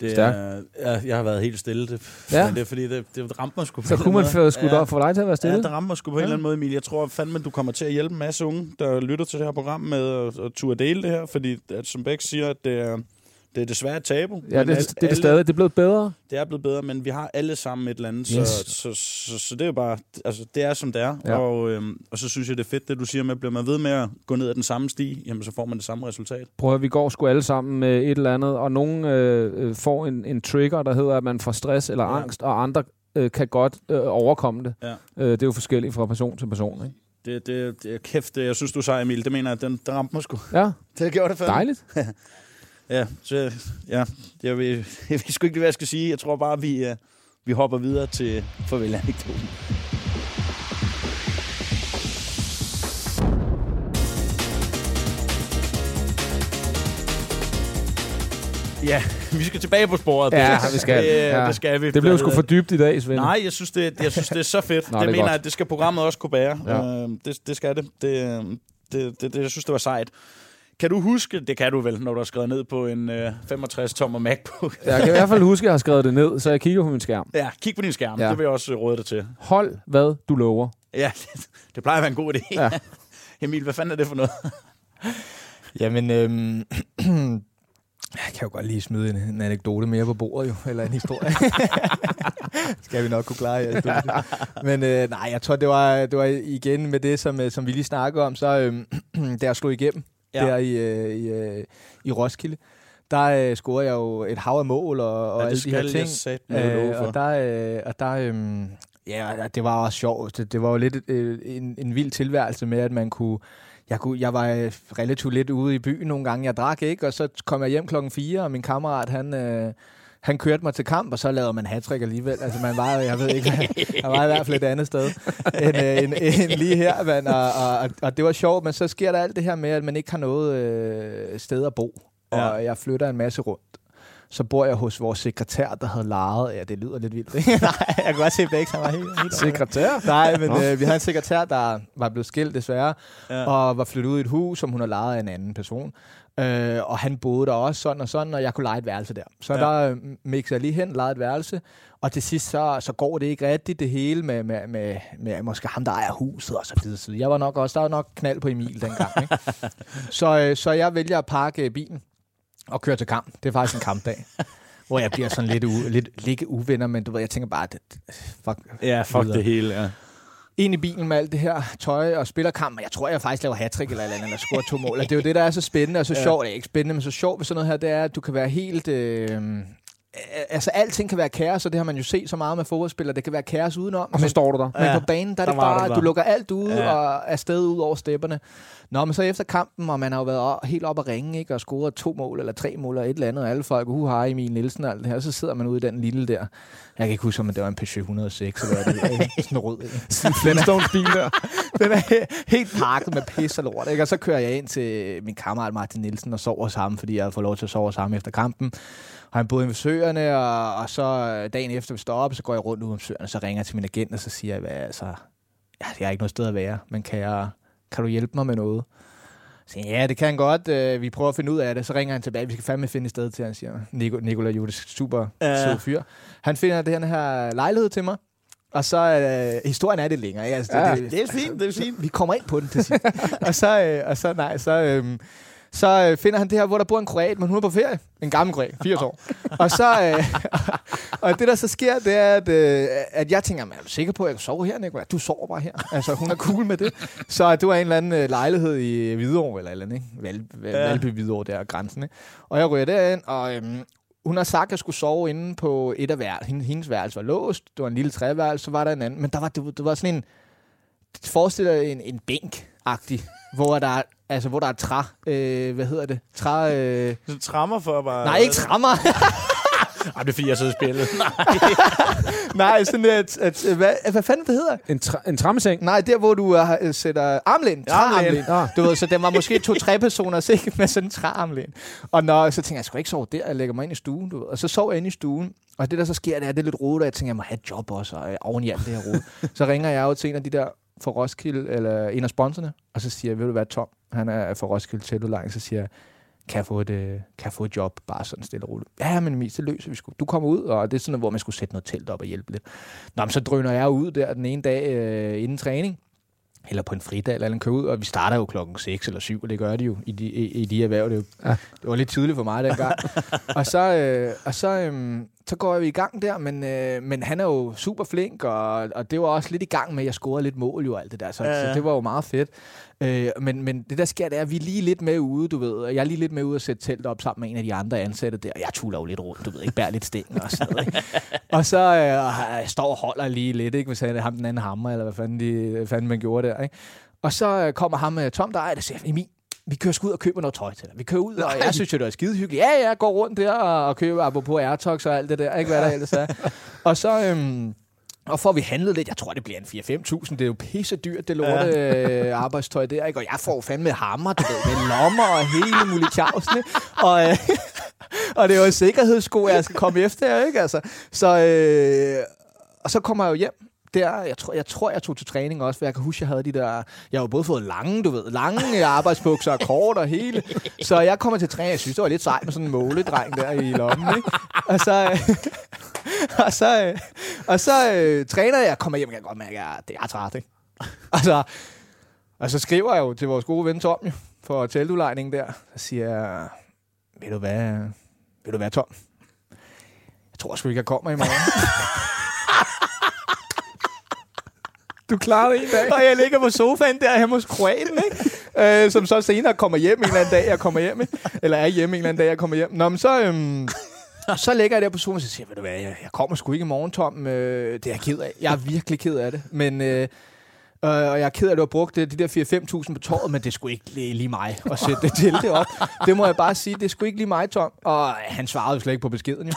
Det er, ja, jeg har været helt stille. Det, Ja. Men det er fordi, det, det ramte mig sgu på Så en kunne man få skudt måde. op for dig til at være stille? Ja, det ramte mig sgu på en Ja. eller anden måde, Emil. Jeg tror fandme, du kommer til at hjælpe en masse unge, der lytter til det her program med at, at turde dele det her, fordi at, som Bæk siger, at det er, det er desværre et tabu. Ja, det, al- det er det stadig. Det er blevet bedre. Det er blevet bedre, men vi har alle sammen et eller andet, så, Yes. så, så, så, så det er jo bare, altså det er som det er. Ja. Og, øhm, og så synes jeg, det er fedt, det du siger med, at bliver man ved med at gå ned ad den samme sti, jamen så får man det samme resultat. Prøv at vi går sgu alle sammen med et eller andet, og nogen øh, øh, får en, en trigger, der hedder, at man får stress eller Ja. angst, og andre øh, kan godt øh, overkomme det. Ja. Øh, det er jo forskelligt fra person til person, ikke? Det, det, det er kæft, det, jeg synes, du sagde, Emil. Det mener jeg, den, den ramte mig sgu. Ja. Det gjorde det fandme. Dejligt. [laughs] Ja, så, ja jeg, ved, [laughs] jeg ved sgu ikke, hvad jeg skal sige. Jeg tror bare, vi, uh, vi hopper videre til farvel-anekdoten. Ja, vi skal tilbage på sporet. Ja, vi skal. Det, Ja. det skal vi. Det blev sgu for dybt i dag, Svend. Nej, jeg synes, det, jeg synes, det er så fedt. [laughs] Nå, det det er mener godt. jeg, at det skal programmet også kunne bære. Ja. Øh, det, det skal det. Det, øh, det, det, det. Jeg synes, det var sejt. Kan du huske, det kan du vel, når du har skrevet ned på en øh, 65-tommer MacBook? Jeg kan i hvert fald huske, at jeg har skrevet det ned, så jeg kigger på min skærm. Ja, kig på din skærm. Ja. Ja. Det vil jeg også øh, råde dig til. Hold, hvad du lover. Ja, det, [laughs] det plejer at være en god idé. Ja. Ja. [laughs] Emil, hvad fanden er det for noget? [laughs] Jamen, øhm, [clears throat] Jeg kan jo godt lige smide en, en anekdote mere på bordet, jo, eller en historie. Skal vi nok kunne klare i studiet. Men øh, nej, jeg tror, det var, det var igen med det, som, øh, som vi lige snakkede om, så [clears throat] øh, jeg slog igennem Ja. der i, øh, i, øh, i Roskilde, der øh, scorede jeg jo et hav af mål og, og Ja, alle de her ting. for. og der, øh, og der øh, ja, det var også sjovt. Det, det var jo lidt øh, en, en vild tilværelse med, at man kunne jeg, kunne, jeg var øh, relativt lidt ude i byen nogle gange. Jeg drak ikke, og så kom jeg hjem klokken 4, og min kammerat, han, øh, han kørte mig til kamp, og så lavede man hat alligevel. Altså, man var, jeg ved ikke, [laughs] jeg var i hvert fald et andet sted end, øh, end, end lige her. Man, og, og, og, det var sjovt, men så sker der alt det her med, at man ikke har noget øh, sted at bo. Og Ja. jeg flytter en masse rundt. Så bor jeg hos vores sekretær, der havde lejet... Ja, det lyder lidt vildt. [laughs] Nej, jeg kan godt se, han var helt... helt Sekretær? Nej, men øh, vi havde en sekretær, der var blevet skilt desværre, Ja. ja. og var flyttet ud i et hus, som hun havde lejet af en anden person. Øh, og han boede der også sådan og sådan, og jeg kunne lege et værelse der. Så Ja. der øh, mixede jeg lige hen, lejede et værelse, og til sidst så, så går det ikke rigtigt det hele med, med, med, med måske ham, der ejer huset og så videre. Jeg var nok også, der var nok knald på Emil dengang. Ikke? [laughs] så, øh, så jeg vælger at parke øh, bilen og køre til kamp. Det er faktisk en kampdag. [laughs] hvor jeg bliver sådan lidt, u, lidt, lidt uvenner, men du ved, jeg tænker bare, at fuck, Ja, fuck videre. det hele, ja. Ind i bilen med alt det her tøj og spiller kamp, og jeg tror, jeg faktisk laver hat eller eller andet, eller scorer to mål. Og det er jo det, der er så spændende og så sjovt. Det er ikke spændende, men så sjovt ved sådan noget her, det er, at du kan være helt... Øh, altså, alting kan være kaos, og det har man jo set så meget med fodboldspillere. Det kan være kaos udenom. Og så står du der. Men Ja, på banen, der er der det du bare, der. du lukker alt ude Ja. og er sted ud over stepperne. Nå, men så efter kampen, og man har jo været helt op at ringe, ikke, og scoret to mål, eller tre mål, eller et eller andet, og alle folk, uh, hej Emil Nielsen og alt det her, så sidder man ude i den lille der. Jeg kan ikke huske, om det var en Peugeot 106, eller hvad det er. Sådan en rød. Sådan en Flintstones-bil der. [laughs] Den er he- helt pakket med pis og lort. Ikke? Og så kører jeg ind til min kammerat Martin Nielsen og sover sammen, fordi jeg havde fået lov til at sove sammen efter kampen. Og han boede ved Søerne, og, og så øh, dagen efter vi står op, så går jeg rundt ud om Søerne, så ringer jeg til min agent, og så siger jeg, hvad, altså, ja, jeg har ikke noget sted at være, men kan, jeg, kan du hjælpe mig med noget? Så siger, ja, det kan han godt. Øh, vi prøver at finde ud af det. Så ringer han tilbage. Vi skal fandme finde et sted til, han siger. Nico, Nicolai Judes, super Ja. sød fyr. Han finder den her lejlighed til mig. Og så, øh, historien er det længere. Altså, Ja. Det er fint, det er fint. vi kommer ind på den til sidst. [laughs] og så, øh, og så, nej, så, øh, så øh, finder han det her, hvor der bor en kroat, men hun er på ferie. En gammel kroat, 80 år. [laughs] og så, øh, [laughs] og det der så sker, det er, at, øh, at jeg tænker, "Men er du sikker på, at jeg kan sove her, Nicolai? Du sover bare her. Altså, hun er cool med det. Så det var en eller anden øh, lejlighed i Hvidovre, eller eller andet, ikke? Val, Val, Ja. Valby Hvidovre, der er grænsen, ikke? Og jeg ryger derind, og øhm, hun har sagt, at jeg skulle sove inde på et af værelserne. Hendes, hendes værelse var låst. Det var en lille træværelse, så var der en anden. Men der var, det, det var sådan en... Forestil dig en, en bænk-agtig, hvor der, er- altså, hvor der er træ... Øh, hvad hedder det? Træ... Øh, Så trammer for bare... nej, ikke træmmer. [laughs] [laughs] Ej, det er fordi, jeg sidder i spillet. [laughs] nej, sådan et... et, et hvad, hvad fanden det hedder? En, tra- en trammeseng. Nej, der hvor du uh, sætter armlæn. Træarmlæn. Ah. Du ved, så den var måske to-tre personer ikke med sådan en træarmlæn. Og når, så tænker jeg, jeg skal ikke sove der, jeg lægger mig ind i stuen. Du ved. Og så sover jeg inde i stuen. Og det der så sker, det er, det er lidt rodet, og jeg tænker, jeg må have et job også, og øh, oven i alt det her rode. så ringer jeg jo til en af de der for Roskilde, eller en af sponsorerne, og så siger jeg, vil du være Tom? Han er for Roskilde Telludlejning, så siger jeg, kan jeg, få et, øh, kan jeg få et job, bare sådan stille og roligt. Ja, men Emil, det løser vi sgu. Du kommer ud, og det er sådan noget, hvor man skulle sætte noget telt op og hjælpe lidt. Nå, men så drøner jeg ud der den ene dag øh, inden træning, eller på en fridag, eller en kører ud, og vi starter jo klokken 6 eller 7, og det gør de jo i de, i, i de erhverv. Det, er jo, Ja. det var lidt tidligt for mig dengang. og så, øh, og så, øh, så går jeg i gang der, men, øh, men han er jo super flink, og, og det var også lidt i gang med, at jeg scorede lidt mål jo alt det der, så, ja. ja. så det var jo meget fedt. Øh, men, men det der sker, det er, at vi er lige lidt med ude, du ved. og Jeg er lige lidt med ude at sætte telt op sammen med en af de andre ansatte der. Jeg tuller jo lidt rundt, du ved, ikke bærer lidt stæng og sådan noget. Ikke? [laughs] og så øh, jeg står og holder lige lidt, ikke, hvis han ham den anden hammer, eller hvad fanden, de, fanden man gjorde der. Ikke? Og så øh, kommer ham med Tom, der ejer det, siger, Emil, vi kører sgu ud og køber noget tøj til dig. Vi kører ud, og jeg synes jo, det er skide hyggeligt. Ja, ja, går rundt der og, og køber apropos Airtox og alt det der, ikke hvad der ellers er. [laughs] og så... Øhm, og får vi handlet lidt, jeg tror, det bliver en 4-5.000. Det er jo pisse dyrt, det lorte øh, arbejdstøj der, ikke? Og jeg får fandme hammer, du ved, med lommer og hele mulige tjavsen, ikke? Og, øh, [laughs] og det er jo en sikkerhedssko, jeg skal komme efter, ikke? Altså, så, øh, og så kommer jeg jo hjem der, jeg tror, jeg tror, jeg tog til træning også, for jeg kan huske, jeg havde de der, jeg har både fået lange, du ved, lange arbejdsbukser og kort og hele, så jeg kommer til træning, jeg synes, det var lidt sejt med sådan en måledreng der i lommen, ikke? Og så, øh, og så, øh, og så øh, træner jeg, kommer hjem, jeg kan godt mærke, at det er træt, ikke? Altså, og så skriver jeg jo til vores gode ven Tom, jo, for teltudlejningen der, så siger jeg, ved du hvad, ved du hvad, Tom? Jeg tror sgu ikke, jeg kommer i morgen. Du klarede en dag. og jeg ligger på sofaen der hjemme hos Kroaten, ikke? Øh, som så senere kommer hjem en eller anden dag, jeg kommer hjem. ikke? Eller er hjemme en eller anden dag, jeg kommer hjem. Nå, men så, øhm, så ligger jeg der på sofaen og siger, ved du hvad, jeg, jeg kommer sgu ikke i morgen, Tom. Øh, det er jeg ked af. Jeg er virkelig ked af det. Men... Øh, Øh, og jeg er ked af, at du har brugt de der 4-5.000 på tåret, men det skulle ikke lige, lige mig at sætte det til det op. Det må jeg bare sige, det skulle ikke lige mig, Tom. Og han svarede jo slet ikke på beskeden. Jo.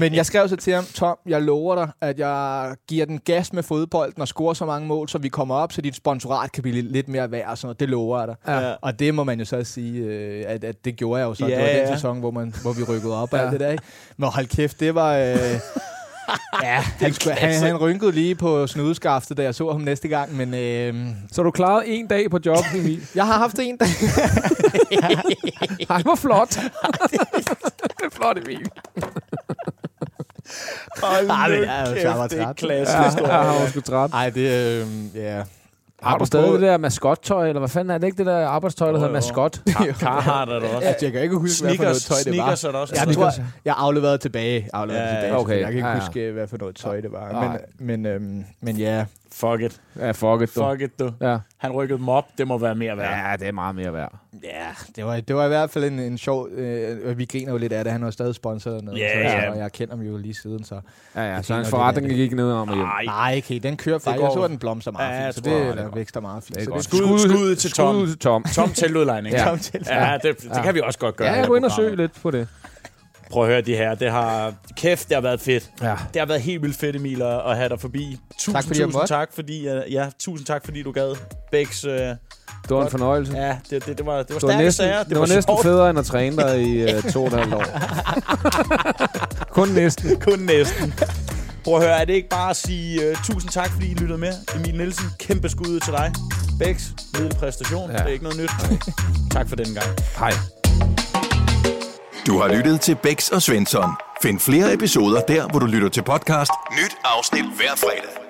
Men jeg skrev så til ham, Tom, jeg lover dig, at jeg giver den gas med fodbolden og scorer så mange mål, så vi kommer op, så dit sponsorat kan blive lidt mere værd og sådan noget. Det lover jeg dig. Ja. Og det må man jo så sige, øh, at, at det gjorde jeg jo så. Ja, det var den ja. sæson, hvor, man, hvor vi rykkede op og alt det der. Ikke? Men hold kæft, det var... Øh, Ja, [laughs] han, skulle, han, han rynkede lige på snudeskaftet, da jeg så ham næste gang, men... Øh, Så du klarede en dag på job, Emil. [laughs] jeg har haft en dag. [laughs] Ej, hvor flot. det er flot, Emil. Hold nu kæft, det er klasse Ja, jeg var sgu træt. Ej, det... Øh, ja. Har du stadig det der maskottøj, eller hvad fanden er det ikke det der arbejdstøj, der hedder jo. maskot? Carhartt er der også. Altså, jeg kan ikke huske, hvad for noget tøj det var. Sneakers er der også. Jeg tror, jeg afleverede tilbage. Afleverede Ja, tilbage okay. okay. Jeg kan ikke Ja, ja. huske, hvad for noget tøj det var. Men, men, øhm, men ja, Fuck it. Ja, fuck it, du. Fuck it, du. Ja. Han rykkede dem op. Det må være mere værd. ja, det er meget mere værd. ja det, var, det var i hvert fald en, en sjov... Øh, vi griner jo lidt af det. Han var stadig sponsor dernede. Ja, så, ja. Og jeg kender ham jo lige siden, så... Ja, ja, så hans forretning gik ned om og hjem. Nej. Nej, okay, den kører faktisk. Jeg så, at den blomster meget Ja, fint, så det, det godt. vækster meget fint. Det er så godt. Skud, skud til Tom. Skud til Tom. Tom tiludlejning. Ja. Tom til. Ja, det, det kan vi også godt gøre. Ja, jeg går ind og programmet. søg lidt på det. Prøv at høre de her. Det har... Kæft, det har været fedt. Ja. Det har været helt vildt fedt, Emil, at, at have dig forbi. Tusind, Tak, fordi jeg tusind måtte. tak, fordi, uh, ja, tusind tak, fordi du gad. Bæks, uh, Det var en fornøjelse. ja, det, det, det, var, det var Det var stærke næsten, sager. det var næsten sjovt. federe end at træne dig i uh, to og et halvt år. [laughs] Kun næsten. Kun næsten. Prøv at høre, er det ikke bare at sige uh, tusind tak, fordi I lyttede med? Emil Nielsen, kæmpe skud til dig. Bæks, middelpræstation. Ja. Ja. Det er ikke noget nyt. tak for den gang. Hej. Du har lyttet til Bæks og Svensson. Find flere episoder der, hvor du lytter til podcast. Nyt afsnit hver fredag.